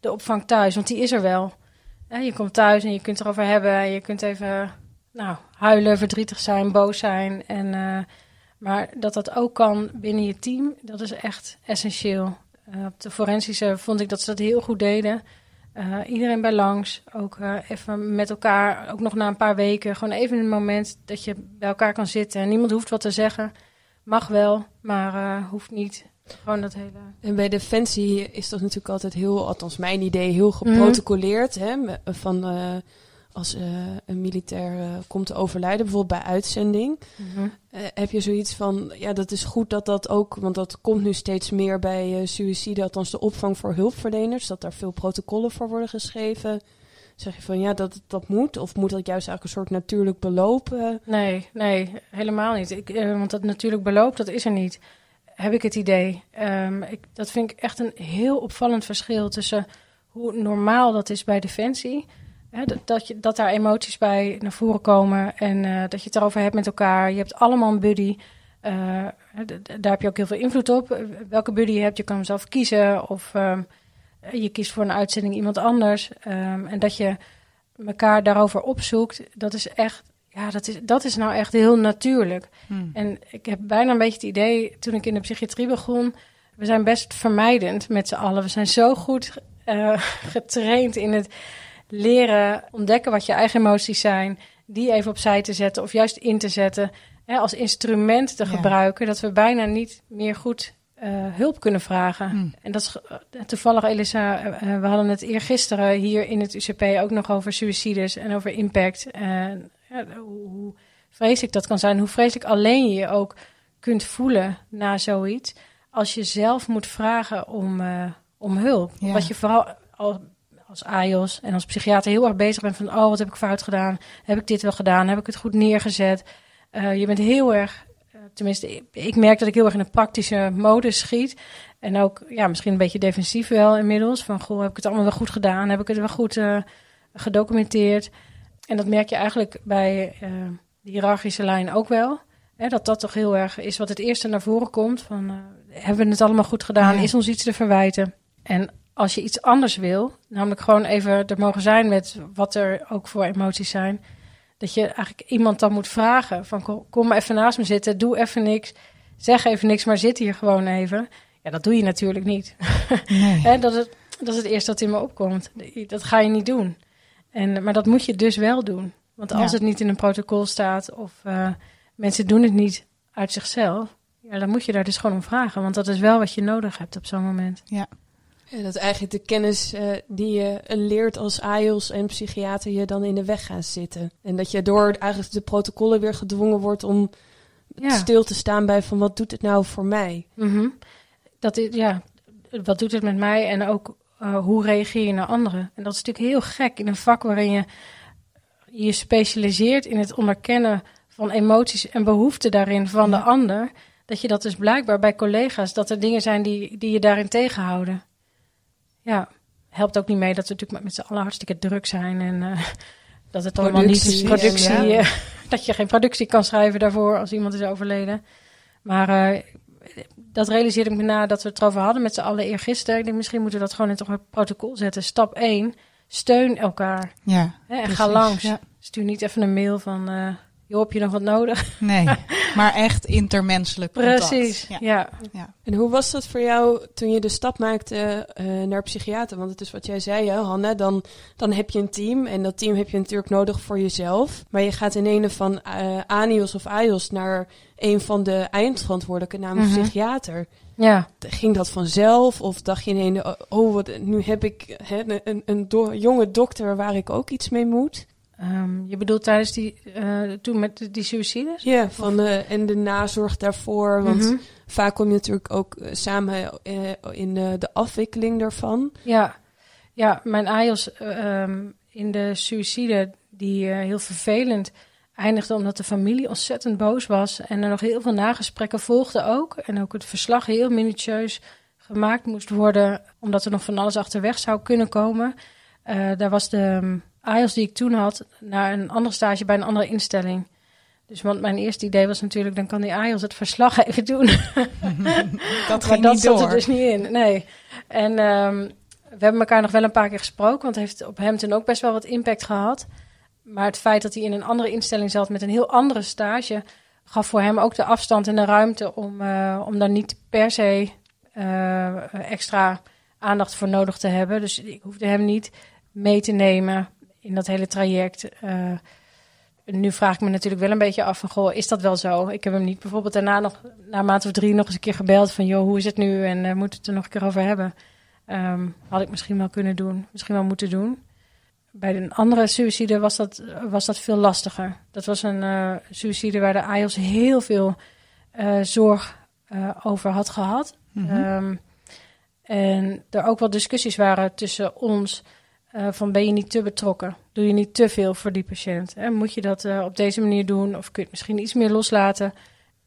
Speaker 2: de opvang thuis, want die is er wel. Je komt thuis en je kunt erover hebben. en Je kunt even nou, huilen, verdrietig zijn, boos zijn. En, eh, maar dat dat ook kan binnen je team, dat is echt essentieel. Eh, op de forensische vond ik dat ze dat heel goed deden. Eh, iedereen bij langs, ook even met elkaar, ook nog na een paar weken. Gewoon even een moment dat je bij elkaar kan zitten. En niemand hoeft wat te zeggen. Mag wel, maar eh, hoeft niet. Gewoon dat hele...
Speaker 3: En bij Defensie is dat natuurlijk altijd heel, althans mijn idee, heel geprotocoleerd. Hè, van eh, als eh, een militair komt te overlijden, bijvoorbeeld bij uitzending. Eh, heb je zoiets van, ja, dat is goed dat dat ook, want dat komt nu steeds meer bij suïcide, althans de opvang voor hulpverleners, dat daar veel protocollen voor worden geschreven. Zeg je van, ja, dat dat moet? Of moet dat juist eigenlijk een soort natuurlijk beloop?
Speaker 2: Nee, nee, helemaal niet. Ik, eh, want dat natuurlijk beloop, dat is er niet. Heb ik het idee. Ehm, ik, dat vind ik echt een heel opvallend verschil tussen hoe normaal dat is bij Defensie. Hè, dat, dat, je, dat daar emoties bij naar voren komen en eh, dat je het erover hebt met elkaar. Je hebt allemaal een buddy. Eh, daar heb je ook heel veel invloed op. Welke buddy je hebt, je kan hem zelf kiezen. Of ehm, je kiest voor een uitzending iemand anders. Ehm, en dat je elkaar daarover opzoekt, dat is echt, ja, dat is, dat is nou echt heel natuurlijk.
Speaker 1: Hmm.
Speaker 2: En ik heb bijna een beetje het idee, toen ik in de psychiatrie begon, we zijn best vermijdend met z'n allen. We zijn zo goed eh, getraind in het leren ontdekken wat je eigen emoties zijn, die even opzij te zetten of juist in te zetten, hè, als instrument te
Speaker 1: Ja.
Speaker 2: gebruiken, dat we bijna niet meer goed eh, hulp kunnen vragen.
Speaker 1: Hmm.
Speaker 2: En dat is eh, toevallig, Elisa, eh, we hadden het eergisteren hier in het UCP ook nog over suicides en over impact. En ja, hoe, vreselijk dat kan zijn, hoe vreselijk alleen je je ook kunt voelen na zoiets. Als je zelf moet vragen om, om hulp.
Speaker 1: Ja.
Speaker 2: Wat je vooral al, als AIOS en als psychiater heel erg bezig bent van... oh, wat heb ik fout gedaan? Heb ik dit wel gedaan? Heb ik het goed neergezet? Je bent heel erg... tenminste, ik, merk dat ik heel erg in een praktische modus schiet. En ook ja, misschien een beetje defensief wel inmiddels. Van, goh, heb ik het allemaal wel goed gedaan? Heb ik het wel goed eh, gedocumenteerd? En dat merk je eigenlijk bij eh, de hiërarchische lijn ook wel. Hè, dat dat toch heel erg is wat het eerste naar voren komt. Van, eh, hebben we het allemaal goed gedaan?
Speaker 1: Ja.
Speaker 2: Is ons iets te verwijten? En als je iets anders wil, namelijk gewoon even er mogen zijn met wat er ook voor emoties zijn. Dat je eigenlijk iemand dan moet vragen van kom, kom maar even naast me zitten, doe even niks, zeg even niks, maar zit hier gewoon even. Ja, dat doe je natuurlijk niet.
Speaker 1: Nee.
Speaker 2: Dat, is, dat is het eerste wat in me opkomt. Dat ga je niet doen. En, maar dat moet je dus wel doen. Want als
Speaker 1: Ja.
Speaker 2: het niet in een protocol staat of eh, mensen doen het niet uit zichzelf, ja, dan moet je daar dus gewoon om vragen. Want dat is wel wat je nodig hebt op zo'n moment.
Speaker 3: Ja, dat eigenlijk de kennis eh, die je leert als AIOS en psychiater je dan in de weg gaat zitten. En dat je door eigenlijk de protocollen weer gedwongen wordt om
Speaker 2: Ja.
Speaker 3: stil te staan bij van wat doet het nou voor mij?
Speaker 2: Mhm. Dat is, ja, wat doet het met mij en ook eh, hoe reageer je naar anderen? En dat is natuurlijk heel gek in een vak waarin je je specialiseert in het onderkennen van emoties en behoeften daarin van de ander. Dat je dat dus blijkbaar bij collega's, dat er dingen zijn die, die je daarin tegenhouden. Ja, helpt ook niet mee dat we natuurlijk met z'n allen hartstikke druk zijn en eh, dat het allemaal niet is
Speaker 3: Productie, ja.
Speaker 2: eh, dat je geen productie kan schrijven daarvoor als iemand is overleden. Maar eh, dat realiseerde ik me na dat we het erover hadden met z'n allen eergisteren. Ik denk, misschien moeten we dat gewoon in toch een protocol zetten. Stap 1, steun elkaar.
Speaker 1: Ja,
Speaker 2: Hè, en ga langs.
Speaker 1: Ja.
Speaker 2: Stuur niet even een mail van, joh, heb je nog wat nodig?
Speaker 1: Nee, maar echt intermenselijk contact.
Speaker 2: Precies,
Speaker 1: Ja.
Speaker 2: ja.
Speaker 3: En hoe was dat voor jou toen je de stap maakte eh, naar psychiater? Want het is wat jij zei, hè, Hanne. Dan, dan heb je een team en dat team heb je natuurlijk nodig voor jezelf. Maar je gaat in een van eh ANIOS of AIOS naar een van de eindverantwoordelijke, namelijk
Speaker 2: Mhm.
Speaker 3: psychiater.
Speaker 2: Ja,
Speaker 3: Ging dat vanzelf? Of dacht je ineens, oh, wat, nu heb ik hè, een, een, een do- jonge dokter waar ik ook iets mee moet?
Speaker 2: Ehm, je bedoelt tijdens die, eh, toen met die, suicides?
Speaker 3: Ja, van, en de nazorg daarvoor. Want
Speaker 2: Mhm.
Speaker 3: vaak kom je natuurlijk ook eh, samen eh, in de, afwikkeling daarvan.
Speaker 2: Ja, ja mijn AIOS eh, ehm, in de suïcide, die heel vervelend eindigde omdat de familie ontzettend boos was. En er nog heel veel nagesprekken volgden ook. En ook het verslag heel minutieus gemaakt moest worden, omdat er nog van alles achterweg zou kunnen komen. Daar was de um, AIOS die ik toen had naar een andere stage bij een andere instelling. Dus want mijn eerste idee was natuurlijk, dan kan die AIOS het verslag even doen.
Speaker 1: Dat
Speaker 2: maar dat zat er dus niet in, nee. En ehm, we hebben elkaar nog wel een paar keer gesproken, want het heeft op hem toen ook best wel wat impact gehad. Maar het feit dat hij in een andere instelling zat met een heel andere stage, gaf voor hem ook de afstand en de ruimte om, eh, om daar niet per se eh, extra aandacht voor nodig te hebben. Dus ik hoefde hem niet mee te nemen in dat hele traject. Eh, nu vraag ik me natuurlijk wel een beetje af van, goh, is dat wel zo? Ik heb hem niet bijvoorbeeld daarna nog, na maand of drie, nog eens een keer gebeld van, joh, hoe is het nu? En uh, moet het er nog een keer over hebben? Ehm, had ik misschien wel kunnen doen, misschien wel moeten doen. Bij een andere suïcide was dat, was dat veel lastiger. Dat was een uh, suïcide waar de AIOS heel veel uh, zorg over had gehad.
Speaker 1: Mhm.
Speaker 2: Mm -hmm. um, en er ook wel discussies waren tussen ons uh, van ben je niet te betrokken? Doe je niet te veel voor die patiënt? Hè? Moet je dat uh, op deze manier doen of kun je het misschien iets meer loslaten?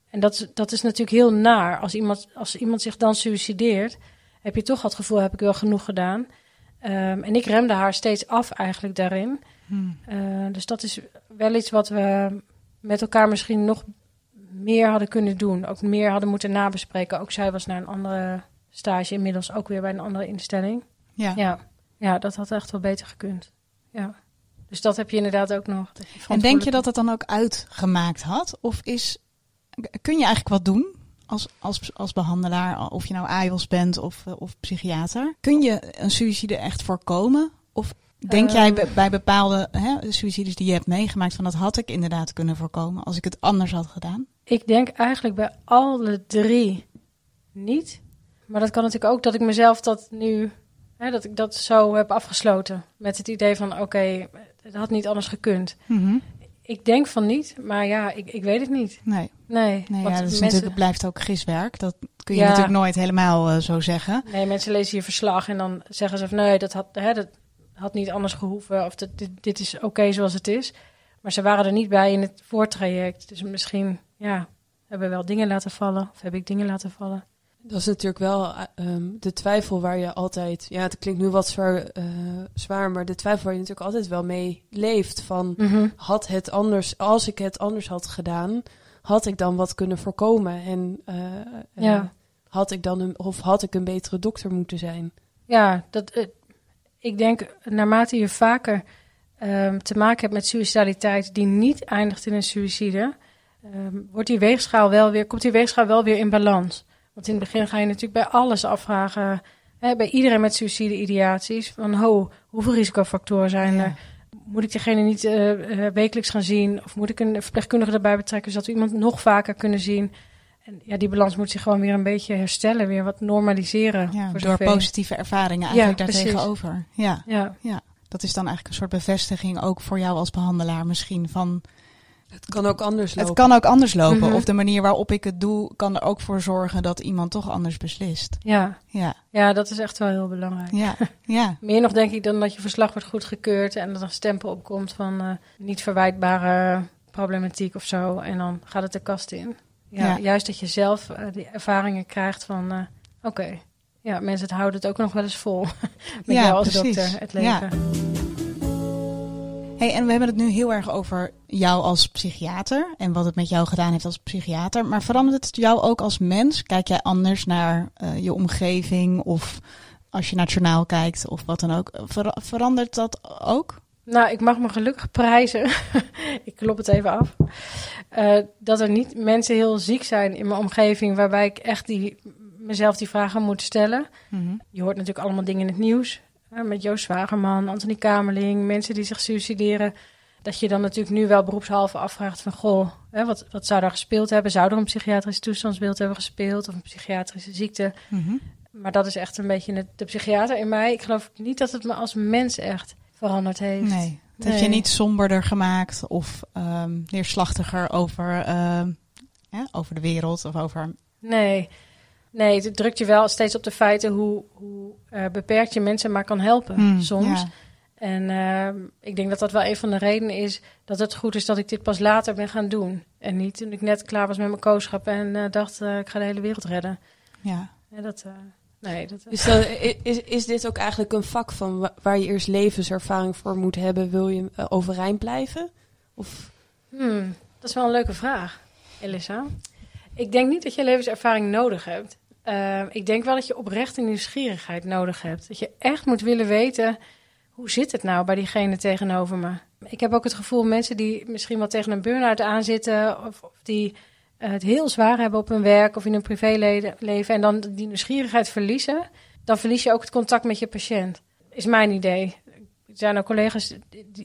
Speaker 2: En dat, dat is natuurlijk heel naar. Als iemand, als iemand zich dan suicideert, heb je toch het gevoel, heb ik wel genoeg gedaan? Um, en ik remde haar steeds af eigenlijk daarin. Hmm. Uh, dus dat is wel iets wat we met elkaar misschien nog meer hadden kunnen doen. Ook meer hadden moeten nabespreken. Ook zij was naar een andere stage, inmiddels ook weer bij een andere instelling.
Speaker 1: Ja.
Speaker 2: Ja, ja dat had echt wel beter gekund. Ja. Dus dat heb je inderdaad ook nog.
Speaker 1: En denk je dat het dan ook uitgemaakt had? Of is, kun je eigenlijk wat doen als, als, als behandelaar, of je nou AIOS bent of, of psychiater? Kun je een suïcide echt voorkomen? Of denk
Speaker 2: Ehm.
Speaker 1: jij bij, bij bepaalde hè, suïcides die je hebt meegemaakt van dat had ik inderdaad kunnen voorkomen als ik het anders had gedaan?
Speaker 2: Ik denk eigenlijk bij alle drie niet. Maar dat kan natuurlijk ook dat ik mezelf dat nu, hè, dat ik dat zo heb afgesloten. Met het idee van oké, okay, het had niet anders gekund.
Speaker 1: Mm-hmm.
Speaker 2: Ik denk van niet, maar ja, ik, ik weet het niet.
Speaker 1: Nee.
Speaker 2: Nee,
Speaker 1: nee
Speaker 2: want
Speaker 1: ja, dat is
Speaker 2: mensen,
Speaker 1: natuurlijk, blijft ook giswerk. Dat kun je
Speaker 2: Ja.
Speaker 1: natuurlijk nooit helemaal uh, zo zeggen.
Speaker 2: nee, mensen lezen je verslag en dan zeggen ze van nee, dat had, hè, dat had niet anders gehoeven. Of dat, dit, dit is oké zoals het is. Maar ze waren er niet bij in het voortraject. Dus misschien, ja, hebben we wel dingen laten vallen. Of heb ik dingen laten vallen.
Speaker 3: Dat is natuurlijk wel um, de twijfel waar je altijd... Ja, het klinkt nu wat zwaar, uh, zwaar, maar de twijfel waar je natuurlijk altijd wel mee leeft. Van,
Speaker 2: Mm-hmm.
Speaker 3: had het anders... Als ik het anders had gedaan, had ik dan wat kunnen voorkomen? En uh,
Speaker 2: Ja.
Speaker 3: uh, had ik dan een, of had ik een betere dokter moeten zijn?
Speaker 2: Ja, dat, eh, ik denk naarmate je vaker ehm, te maken hebt met suicidaliteit die niet eindigt in een suïcide, ehm, wordt die weegschaal wel weer, komt die weegschaal wel weer in balans. Want in het begin ga je natuurlijk bij alles afvragen, hè, bij iedereen met suïcide-ideaties, van ho, hoeveel risicofactoren zijn er? Moet ik diegene niet eh, eh, wekelijks gaan zien? Of moet ik een verpleegkundige erbij betrekken, zodat we iemand nog vaker kunnen zien? En ja, die balans moet zich gewoon weer een beetje herstellen, weer wat normaliseren.
Speaker 1: Ja,
Speaker 2: voor
Speaker 1: door positieve ervaringen eigenlijk
Speaker 2: Ja,
Speaker 1: daar
Speaker 2: precies.
Speaker 1: tegenover. Ja,
Speaker 2: Ja,
Speaker 1: ja, dat is dan eigenlijk een soort bevestiging ook voor jou als behandelaar misschien van
Speaker 3: Het kan ook anders lopen.
Speaker 1: Het kan ook anders lopen.
Speaker 2: Mhm.
Speaker 1: Of de manier waarop ik het doe, kan er ook voor zorgen dat iemand toch anders beslist.
Speaker 2: Ja.
Speaker 1: Ja,
Speaker 2: ja, dat is echt wel heel belangrijk.
Speaker 1: ja, ja.
Speaker 2: Meer nog denk ik dan dat je verslag wordt goedgekeurd en dat er een stempel opkomt van eh, niet verwijtbare problematiek of zo. En dan gaat het de kast in. Ja,
Speaker 1: Ja.
Speaker 2: Juist dat je zelf eh, die ervaringen krijgt van, eh, oké, ja, mensen het houden het ook nog wel eens vol. Met
Speaker 1: Ja,
Speaker 2: jou als
Speaker 1: precies.
Speaker 2: dokter, het
Speaker 1: Ja. Hey, en we hebben het nu heel erg over jou als psychiater en wat het met jou gedaan heeft als psychiater. Maar verandert het jou ook als mens? Kijk jij anders naar eh, je omgeving of als je naar het journaal kijkt of wat dan ook? Ver- verandert dat ook?
Speaker 2: Nou, ik mag me gelukkig prijzen. ik klop het even af. eh, dat er niet mensen heel ziek zijn in mijn omgeving waarbij ik echt die, mezelf die vragen moet stellen. Je hoort natuurlijk allemaal dingen in het nieuws. Met Joost Zwagerman, Anthony Kamerling, mensen die zich suicideren. Dat je dan natuurlijk nu wel beroepshalve afvraagt van... goh, hè, wat, wat zou daar gespeeld hebben? Zou er een psychiatrisch toestandsbeeld hebben gespeeld... of een psychiatrische ziekte?
Speaker 1: Mhm.
Speaker 2: Maar dat is echt een beetje de, de psychiater in mij. Ik geloof niet dat het me als mens echt veranderd heeft.
Speaker 1: Nee. Dat
Speaker 2: Nee.
Speaker 1: je niet somberder gemaakt of ehm, neerslachtiger over, ehm, ja, over de wereld of over.
Speaker 2: Nee. Nee, het drukt je wel steeds op de feiten hoe, hoe eh, beperkt je mensen maar kan helpen
Speaker 1: Hmm,
Speaker 2: soms.
Speaker 1: ja.
Speaker 2: En ehm, ik denk dat dat wel een van de redenen is dat het goed is dat ik dit pas later ben gaan doen. En niet toen ik net klaar was met mijn kooschap en eh, dacht eh, ik ga de hele wereld redden.
Speaker 1: Ja.
Speaker 2: Ja, dat, eh, nee, dat,
Speaker 3: Dus dan, is, is dit ook eigenlijk een vak van wa- waar je eerst levenservaring voor moet hebben, wil je overeind blijven? Of
Speaker 2: Hmm, dat is wel een leuke vraag, Elissa. Ik denk niet dat je levenservaring nodig hebt. Eh, ik denk wel dat je oprechte nieuwsgierigheid nodig hebt. Dat je echt moet willen weten, hoe zit het nou bij diegene tegenover me? Ik heb ook het gevoel, mensen die misschien wel tegen een burn-out aanzitten... of, of die eh, het heel zwaar hebben op hun werk of in hun privéleven... en dan die nieuwsgierigheid verliezen... dan verlies je ook het contact met je patiënt. Is mijn idee. Zijn ook collega's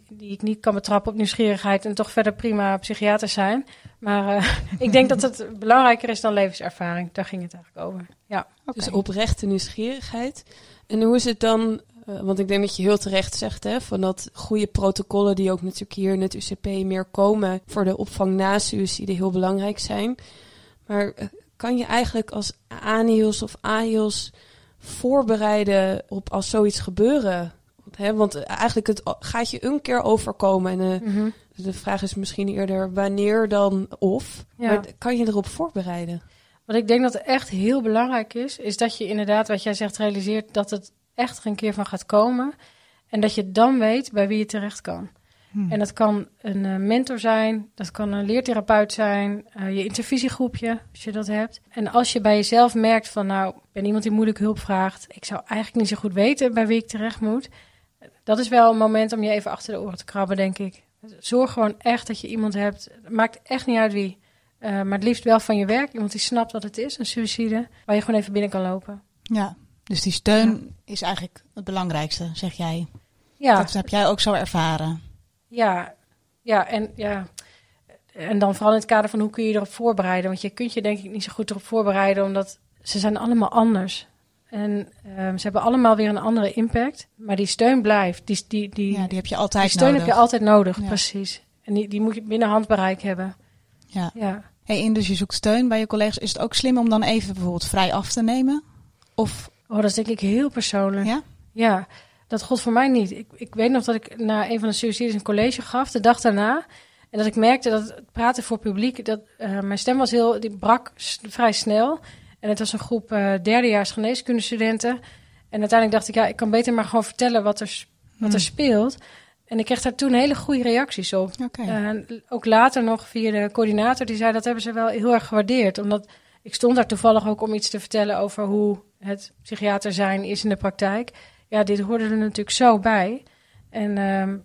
Speaker 2: die, ik niet kan betrappen op nieuwsgierigheid en toch verder prima psychiaters zijn. Maar eh, ik denk dat het belangrijker is dan levenservaring. Daar ging het eigenlijk over. Ja.
Speaker 1: Oké.
Speaker 3: dus oprechte nieuwsgierigheid. En hoe is het dan, eh, want ik denk dat je heel terecht zegt, hè, van dat goede protocollen die ook natuurlijk hier in het UCP meer komen voor de opvang na suïcide heel belangrijk zijn. Maar eh, kan je eigenlijk als ANIOS of AIOS voorbereiden op als zoiets gebeuren? Hè, want eh, eigenlijk het gaat je een keer overkomen. En eh,
Speaker 2: Mhm.
Speaker 3: de vraag is misschien eerder wanneer dan of.
Speaker 2: Ja.
Speaker 3: Maar kan je erop voorbereiden?
Speaker 2: Wat ik denk dat echt heel belangrijk is, is dat je inderdaad, wat jij zegt, realiseert dat het echt er een keer van gaat komen. En dat je dan weet bij wie je terecht kan.
Speaker 1: Hmm.
Speaker 2: En dat kan een eh, mentor zijn, dat kan een leertherapeut zijn, eh, je intervisiegroepje, als je dat hebt. En als je bij jezelf merkt van, nou, ik ben iemand die moeilijk hulp vraagt, ik zou eigenlijk niet zo goed weten bij wie ik terecht moet. Dat is wel een moment om je even achter de oren te krabben, denk ik. Zorg gewoon echt dat je iemand hebt, maakt echt niet uit wie. eh, maar het liefst wel van je werk, iemand die snapt wat het is, een suïcide, waar je gewoon even binnen kan lopen.
Speaker 1: ja. Dus die steun is eigenlijk het belangrijkste, zeg jij.
Speaker 2: Ja,
Speaker 1: Dat heb jij ook zo ervaren.
Speaker 2: Ja, ja, en ja. En dan vooral in het kader van hoe kun je je erop voorbereiden. Want je kunt je denk ik niet zo goed erop voorbereiden, omdat ze zijn allemaal anders. En ehm, ze hebben allemaal weer een andere impact. Maar die steun blijft. Die, die, die,
Speaker 1: Ja, die heb je
Speaker 2: die
Speaker 1: altijd
Speaker 2: steun
Speaker 1: nodig.
Speaker 2: heb je altijd nodig,
Speaker 1: Ja.
Speaker 2: precies. En die, die moet je binnen handbereik hebben.
Speaker 1: Ja.
Speaker 2: Ja.
Speaker 1: Hey, en dus je zoekt steun bij je collega's. Is het ook slim om dan even bijvoorbeeld vrij af te nemen? Of
Speaker 2: Oh, dat is denk ik heel persoonlijk.
Speaker 1: ja?
Speaker 2: Ja, dat gold voor mij niet. Ik, ik weet nog dat ik na een van de suicides een college gaf, de dag daarna. En dat ik merkte dat het praten voor publiek, dat eh, mijn stem was heel, die brak vrij snel. En het was een groep eh derdejaars geneeskundestudenten. En uiteindelijk dacht ik, ja, ik kan beter maar gewoon vertellen wat er, wat er
Speaker 1: Hmm.
Speaker 2: speelt. En ik kreeg daar toen hele goede reacties op.
Speaker 1: Oké.
Speaker 2: En ook later nog via de coördinator, die zei dat hebben ze wel heel erg gewaardeerd. Omdat ik stond daar toevallig ook om iets te vertellen over hoe het psychiater zijn is in de praktijk. Ja, dit hoorde er natuurlijk zo bij. En ehm,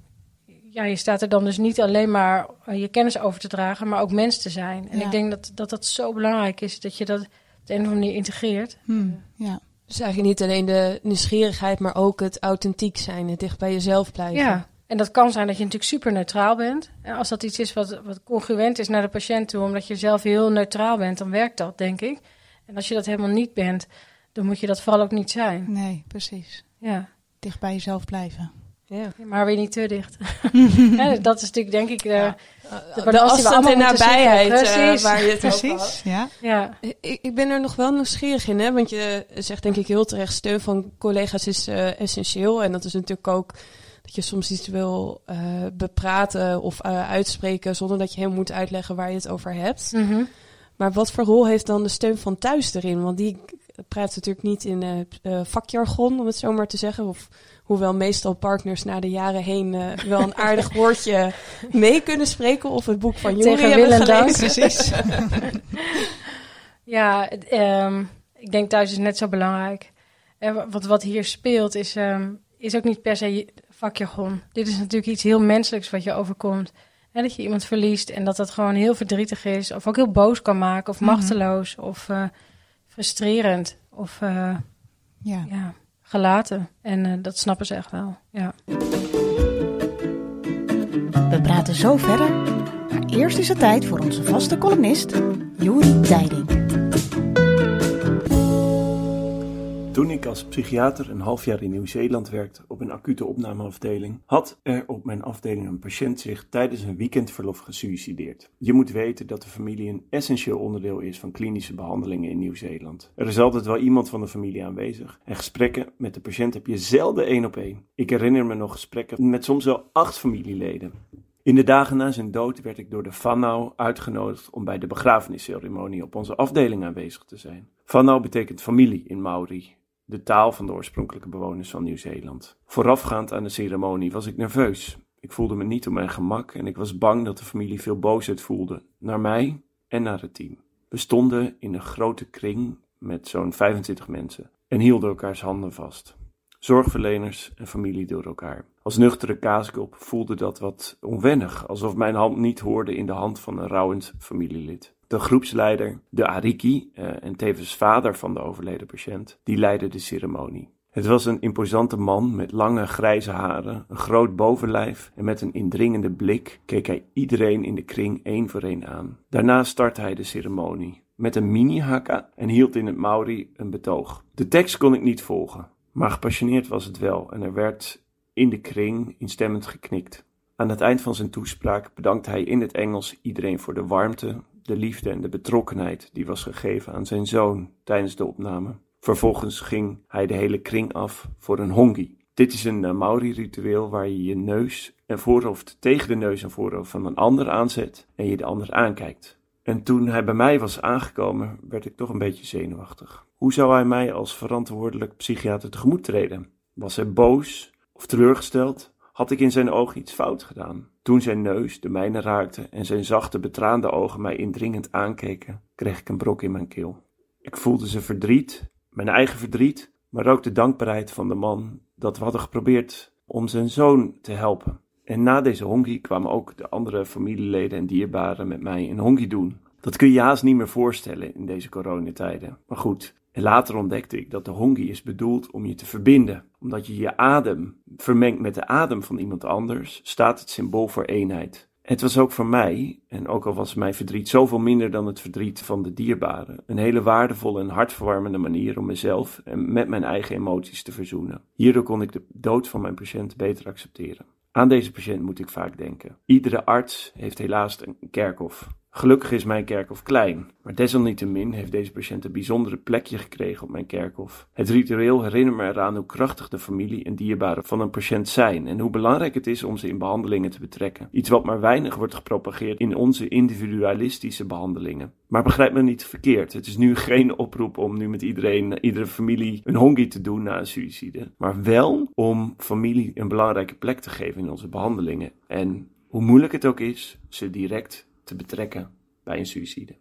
Speaker 2: ja, je staat er dan dus niet alleen maar eh, je kennis over te dragen, maar ook mens te zijn. En
Speaker 1: Ja.
Speaker 2: ik denk dat, dat dat zo belangrijk is, dat je dat op de een of andere manier integreert.
Speaker 1: Hmm, ja.
Speaker 3: Dus eigenlijk niet alleen de nieuwsgierigheid, maar ook het authentiek zijn, het dicht bij jezelf blijven.
Speaker 2: Ja, en dat kan zijn dat je natuurlijk super neutraal bent. En als dat iets is wat, wat congruent is naar de patiënt toe, omdat je zelf heel neutraal bent, dan werkt dat, denk ik. En als je dat helemaal niet bent, dan moet je dat vooral ook niet zijn.
Speaker 1: Nee, precies.
Speaker 2: Ja,
Speaker 1: Dicht bij jezelf blijven.
Speaker 3: Ja.
Speaker 2: Maar weer niet te dicht. Ja, dat is natuurlijk denk ik de,
Speaker 3: Ja.
Speaker 2: de
Speaker 3: afstand en nabijheid eh, waar je het over
Speaker 1: ja.
Speaker 2: Ja,
Speaker 3: Ik, ik ben er nog wel nieuwsgierig in, hè? want je zegt denk ik heel terecht, steun van collega's is eh, essentieel. En dat is natuurlijk ook dat je soms iets wil eh, bepraten of eh, uitspreken zonder dat je hem moet uitleggen waar je het over hebt.
Speaker 2: Mhm.
Speaker 3: Maar wat voor rol heeft dan de steun van thuis erin? Want die praat natuurlijk niet in eh, eh, vakjargon, om het zo maar te zeggen. Of hoewel meestal partners na de jaren heen eh, wel een aardig woordje mee kunnen spreken of het boek van Juri
Speaker 2: Tegen
Speaker 3: hebben
Speaker 2: wil en dank.
Speaker 3: gelezen.
Speaker 1: Precies.
Speaker 2: Ja, ehm, ik denk thuis is net zo belangrijk. En wat, wat hier speelt is, ehm, is ook niet per se vakjargon. Dit is natuurlijk iets heel menselijks wat je overkomt. En dat je iemand verliest en dat dat gewoon heel verdrietig is. Of ook heel boos kan maken. Of
Speaker 1: Mhm.
Speaker 2: machteloos. Of eh, frustrerend. Of eh,
Speaker 1: Ja.
Speaker 2: ja, gelaten. En eh, dat snappen ze echt wel. Ja.
Speaker 5: We praten zo verder, maar eerst is het tijd voor onze vaste columnist, Juri Tijding.
Speaker 7: Toen ik als psychiater een half jaar in Nieuw-Zeeland werkte op een acute opnameafdeling, had er op mijn afdeling een patiënt zich tijdens een weekendverlof gesuicideerd. Je moet weten dat de familie een essentieel onderdeel is van klinische behandelingen in Nieuw-Zeeland. Er is altijd wel iemand van de familie aanwezig en gesprekken met de patiënt heb je zelden één op één. Ik herinner me nog gesprekken met soms wel acht familieleden. In de dagen na zijn dood werd ik door de Fanau uitgenodigd om bij de begrafenisceremonie op onze afdeling aanwezig te zijn. Fanau betekent familie in Maori, de taal van de oorspronkelijke bewoners van Nieuw-Zeeland. Voorafgaand aan de ceremonie was ik nerveus. Ik voelde me niet op mijn gemak en ik was bang dat de familie veel boosheid voelde, naar mij en naar het team. We stonden in een grote kring met zo'n 25 mensen en hielden elkaars handen vast. Zorgverleners en familie door elkaar. Als nuchtere kaaskop voelde dat wat onwennig, alsof mijn hand niet hoorde in de hand van een rouwend familielid. De groepsleider, de Ariki eh, en tevens vader van de overleden patiënt, die leidde de ceremonie. Het was een imposante man met lange grijze haren, een groot bovenlijf en met een indringende blik keek hij iedereen in de kring één voor één aan. Daarna startte hij de ceremonie met een mini-haka en hield in het Maori een betoog. De tekst kon ik niet volgen, maar gepassioneerd was het wel en er werd in de kring instemmend geknikt. Aan het eind van zijn toespraak bedankte hij in het Engels iedereen voor de warmte, de liefde en de betrokkenheid die was gegeven aan zijn zoon tijdens de opname. Vervolgens ging hij de hele kring af voor een hongi. Dit is een uh, Maori-ritueel waar je je neus en voorhoofd tegen de neus en voorhoofd van een ander aanzet en je de ander aankijkt. En toen hij bij mij was aangekomen, werd ik toch een beetje zenuwachtig. Hoe zou hij mij als verantwoordelijk psychiater tegemoet treden? Was hij boos of teleurgesteld? Had ik in zijn ogen iets fout gedaan? Toen zijn neus de mijne raakte en zijn zachte, betraande ogen mij indringend aankeken, kreeg ik een brok in mijn keel. Ik voelde zijn verdriet, mijn eigen verdriet, maar ook de dankbaarheid van de man dat we hadden geprobeerd om zijn zoon te helpen. En na deze hongi kwamen ook de andere familieleden en dierbaren met mij een hongi doen. Dat kun je haast niet meer voorstellen in deze coronatijden. Maar goed, en later ontdekte ik dat de hongi is bedoeld om je te verbinden. Omdat je je adem vermengt met de adem van iemand anders, staat het symbool voor eenheid. Het was ook voor mij, en ook al was mijn verdriet zoveel minder dan het verdriet van de dierbaren, een hele waardevolle en hartverwarmende manier om mezelf en met mijn eigen emoties te verzoenen. Hierdoor kon ik de dood van mijn patiënt beter accepteren. Aan deze patiënt moet ik vaak denken. Iedere arts heeft helaas een kerkhof. Gelukkig is mijn kerkhof klein, maar desalniettemin heeft deze patiënt een bijzondere plekje gekregen op mijn kerkhof. Het ritueel herinnert me eraan hoe krachtig de familie en dierbaren van een patiënt zijn en hoe belangrijk het is om ze in behandelingen te betrekken. Iets wat maar weinig wordt gepropageerd in onze individualistische behandelingen. Maar begrijp me niet verkeerd, het is nu geen oproep om nu met iedereen, iedere familie een hongi te doen na een suïcide, maar wel om familie een belangrijke plek te geven in onze behandelingen. En hoe moeilijk het ook is, ze direct te betrekken bij een suïcide.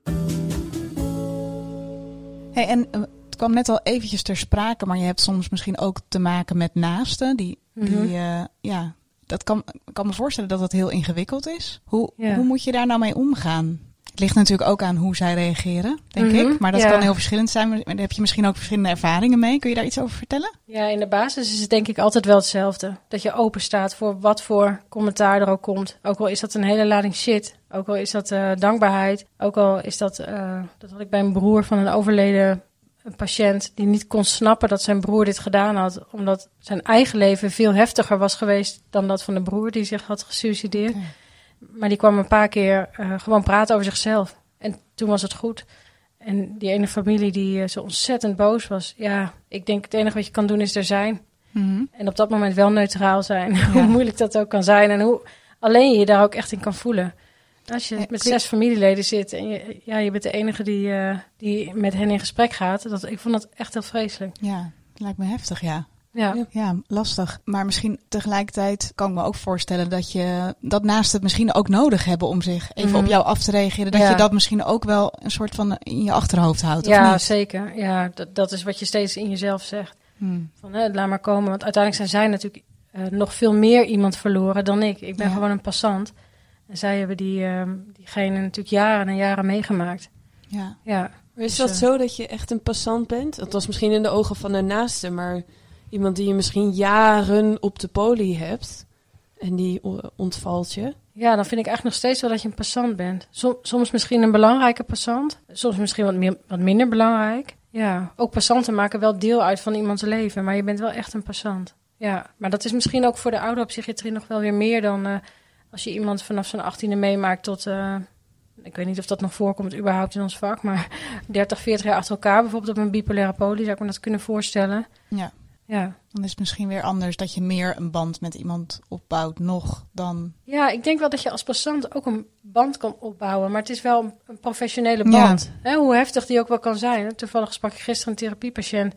Speaker 1: Hey, en uh, het kwam net al eventjes ter sprake, maar je hebt soms misschien ook te maken met naasten. Die, die
Speaker 2: Mhm.
Speaker 1: uh, ja, dat kan, ik kan me voorstellen dat dat heel ingewikkeld is. Hoe,
Speaker 2: Ja.
Speaker 1: hoe moet je daar nou mee omgaan? Het ligt natuurlijk ook aan hoe zij reageren, denk
Speaker 2: Mhm,
Speaker 1: ik. Maar dat
Speaker 2: ja.
Speaker 1: kan heel verschillend zijn. Maar daar heb je misschien ook verschillende ervaringen mee. Kun je daar iets over vertellen?
Speaker 2: Ja, in de basis is het denk ik altijd wel hetzelfde. Dat je open staat voor wat voor commentaar er ook komt. Ook al is dat een hele lading shit. Ook al is dat eh, dankbaarheid. Ook al is dat, eh, dat had ik bij een broer van een overleden een patiënt die niet kon snappen dat zijn broer dit gedaan had, omdat zijn eigen leven veel heftiger was geweest dan dat van de broer die zich had gesuicideerd. Maar die kwam een paar keer eh, gewoon praten over zichzelf. En toen was het goed. En die ene familie die eh, zo ontzettend boos was. Ja, ik denk het enige wat je kan doen is er zijn.
Speaker 1: Mhm.
Speaker 2: En op dat moment wel neutraal zijn. hoe moeilijk dat ook kan zijn. En hoe alleen je je daar ook echt in kan voelen. Als je
Speaker 1: Ja,
Speaker 2: met zes familieleden zit en je, ja, je bent de enige die, eh, die met hen in gesprek gaat. Dat, ik vond dat echt heel vreselijk.
Speaker 1: Ja, lijkt me heftig, ja.
Speaker 2: Ja,
Speaker 1: Ja, lastig. Maar misschien tegelijkertijd kan ik me ook voorstellen dat je dat naast het misschien ook nodig hebben om zich even
Speaker 2: Mhm.
Speaker 1: op jou af te reageren. Dat
Speaker 2: Ja.
Speaker 1: je dat misschien ook wel een soort van in je achterhoofd houdt.
Speaker 2: ja
Speaker 1: of niet?
Speaker 2: zeker. Ja, dat, dat is wat je steeds in jezelf zegt.
Speaker 1: Hmm.
Speaker 2: Van, hè, laat maar komen. Want uiteindelijk zijn zij natuurlijk eh, nog veel meer iemand verloren dan ik. Ik ben
Speaker 1: Ja.
Speaker 2: gewoon een passant. En zij hebben die, ehm, diegene natuurlijk jaren en jaren meegemaakt.
Speaker 1: Ja.
Speaker 2: Ja,
Speaker 3: Maar is
Speaker 2: Dus,
Speaker 3: dat
Speaker 2: eh,
Speaker 3: zo dat je echt een passant bent? Dat was misschien in de ogen van de naaste, maar iemand die je misschien jaren op de poli hebt en die ontvalt je.
Speaker 2: ja, dan vind ik eigenlijk nog steeds wel dat je een passant bent. Som- soms misschien een belangrijke passant. Soms misschien wat, meer, wat minder belangrijk. Ja, ook passanten maken wel deel uit van iemands leven. Maar je bent wel echt een passant. Ja, maar dat is misschien ook voor de ouderpsychiatrie nog wel weer meer dan... eh, als je iemand vanaf zijn achttiende meemaakt tot... eh, ik weet niet of dat nog voorkomt überhaupt in ons vak, maar 30, 40 jaar achter elkaar, bijvoorbeeld op een bipolaire poli, zou ik me dat kunnen voorstellen.
Speaker 1: Ja.
Speaker 2: Ja.
Speaker 1: Dan is het misschien weer anders dat je meer een band met iemand opbouwt nog dan...
Speaker 2: ja, ik denk wel dat je als passant ook een band kan opbouwen, maar het is wel een, professionele
Speaker 1: Ja.
Speaker 2: band. Hè, hoe heftig die ook wel kan zijn. Toevallig sprak ik gisteren een therapiepatiënt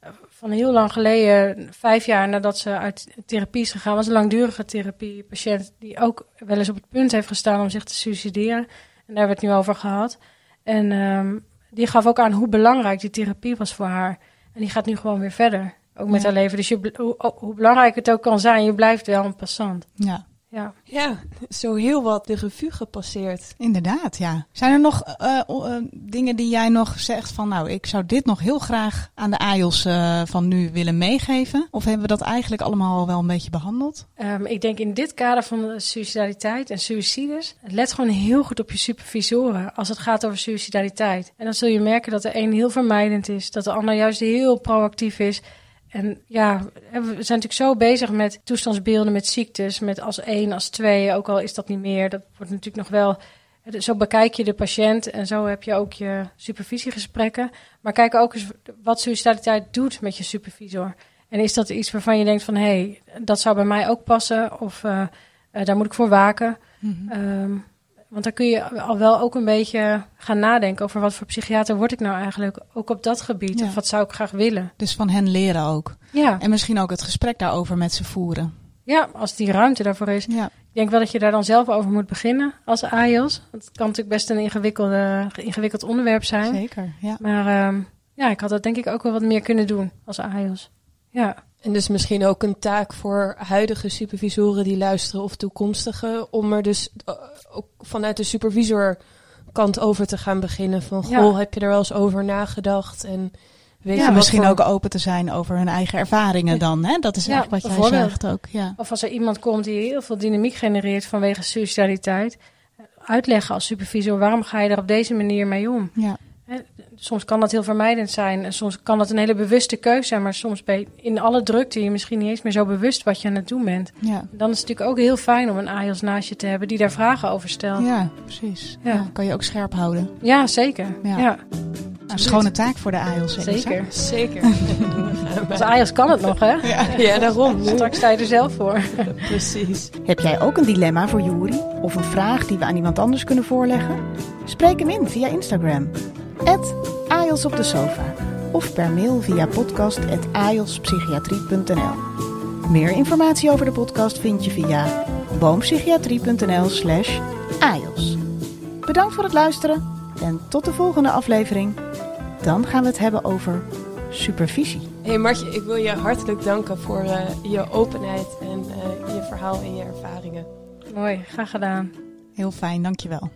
Speaker 2: eh, van heel lang geleden, vijf jaar nadat ze uit therapie is gegaan, was een langdurige therapiepatiënt die ook wel eens op het punt heeft gestaan om zich te suicideren. En daar werd het nu over gehad. En ehm, die gaf ook aan hoe belangrijk die therapie was voor haar. En die gaat nu gewoon weer verder. Ook met
Speaker 1: Ja.
Speaker 2: haar leven. Dus je, bl- hoe, hoe belangrijk het ook kan zijn, je blijft wel een passant.
Speaker 1: Ja,
Speaker 2: Ja.
Speaker 3: Ja, zo heel wat de revue gepasseerd.
Speaker 1: inderdaad, ja. Zijn er nog eh, o- eh, dingen die jij nog zegt van... nou, ik zou dit nog heel graag aan de AJOS eh, van nu willen meegeven? Of hebben we dat eigenlijk allemaal al wel een beetje behandeld?
Speaker 2: Ehm, ik denk in dit kader van de suicidaliteit en suicides, let gewoon heel goed op je supervisoren als het gaat over suicidaliteit. En dan zul je merken dat de een heel vermijdend is, dat de ander juist heel proactief is. En ja, we zijn natuurlijk zo bezig met toestandsbeelden, met ziektes, met als één, als twee, ook al is dat niet meer. Dat wordt natuurlijk nog wel. Zo bekijk je de patiënt en zo heb je ook je supervisiegesprekken. Maar kijk ook eens wat suicidaliteit doet met je supervisor. En is dat iets waarvan je denkt van, hé, hey, dat zou bij mij ook passen of eh, eh, daar moet ik voor waken. Ehm, want dan kun je al wel ook een beetje gaan nadenken over wat voor psychiater word ik nou eigenlijk, ook op dat gebied.
Speaker 1: Ja.
Speaker 2: Of wat zou ik graag willen.
Speaker 1: Dus van hen leren ook.
Speaker 2: Ja,
Speaker 1: En misschien ook het gesprek daarover met ze voeren.
Speaker 2: ja als die ruimte daarvoor is.
Speaker 1: Ja,
Speaker 2: Ik denk wel dat je daar dan zelf over moet beginnen als AIOS. Want het kan natuurlijk best een ingewikkelde, ingewikkeld onderwerp zijn.
Speaker 1: zeker. Ja.
Speaker 2: Maar ehm, ja, ik had dat denk ik ook wel wat meer kunnen doen als AIOS. Ja,
Speaker 3: En dus misschien ook een taak voor huidige supervisoren die luisteren of toekomstige, om er dus eh, ook vanuit de supervisorkant over te gaan beginnen. Van, goh,
Speaker 2: Ja.
Speaker 3: heb je er wel eens over nagedacht? En weet
Speaker 1: Ja,
Speaker 3: je
Speaker 1: misschien
Speaker 3: voor-
Speaker 1: ook open te zijn over hun eigen ervaringen dan. Hè? Dat is
Speaker 2: Ja,
Speaker 1: eigenlijk wat jij zegt ook. Ja.
Speaker 2: Of als er iemand komt die heel veel dynamiek genereert vanwege suicidaliteit. Uitleggen als supervisor, waarom ga je er op deze manier mee om?
Speaker 1: Ja.
Speaker 2: Soms kan dat heel vermijdend zijn en soms kan dat een hele bewuste keuze zijn. Maar soms ben je in alle drukte je misschien niet eens meer zo bewust wat je aan het doen bent.
Speaker 1: Ja.
Speaker 2: Dan is het natuurlijk ook heel fijn om een AIOS naast je te hebben die daar vragen over stelt.
Speaker 1: ja, precies.
Speaker 2: Ja.
Speaker 1: Ja. kan je ook scherp houden.
Speaker 2: Ja, zeker.
Speaker 1: Ja.
Speaker 2: Ja.
Speaker 1: Een schone taak voor de AIOS.
Speaker 2: Zeker.
Speaker 3: Zeker.
Speaker 2: Als AIOS kan het nog, hè?
Speaker 3: ja, daarom.
Speaker 2: Straks sta je er zelf voor.
Speaker 3: Precies.
Speaker 5: Heb jij ook een dilemma voor Juri of een vraag die we aan iemand anders kunnen voorleggen? Spreek hem in via Instagram. @ails op de sofa of per mail via podcast@ailspsychiatrie.nl. Meer informatie over de podcast vind je via boompsychiatrie.nl/slash ails. Bedankt voor het luisteren en tot de volgende aflevering. Dan gaan we het hebben over supervisie.
Speaker 3: Hey Martje, ik wil je hartelijk danken voor eh, je openheid en eh, je verhaal en je ervaringen.
Speaker 2: Mooi, graag gedaan.
Speaker 1: Heel fijn, dankjewel.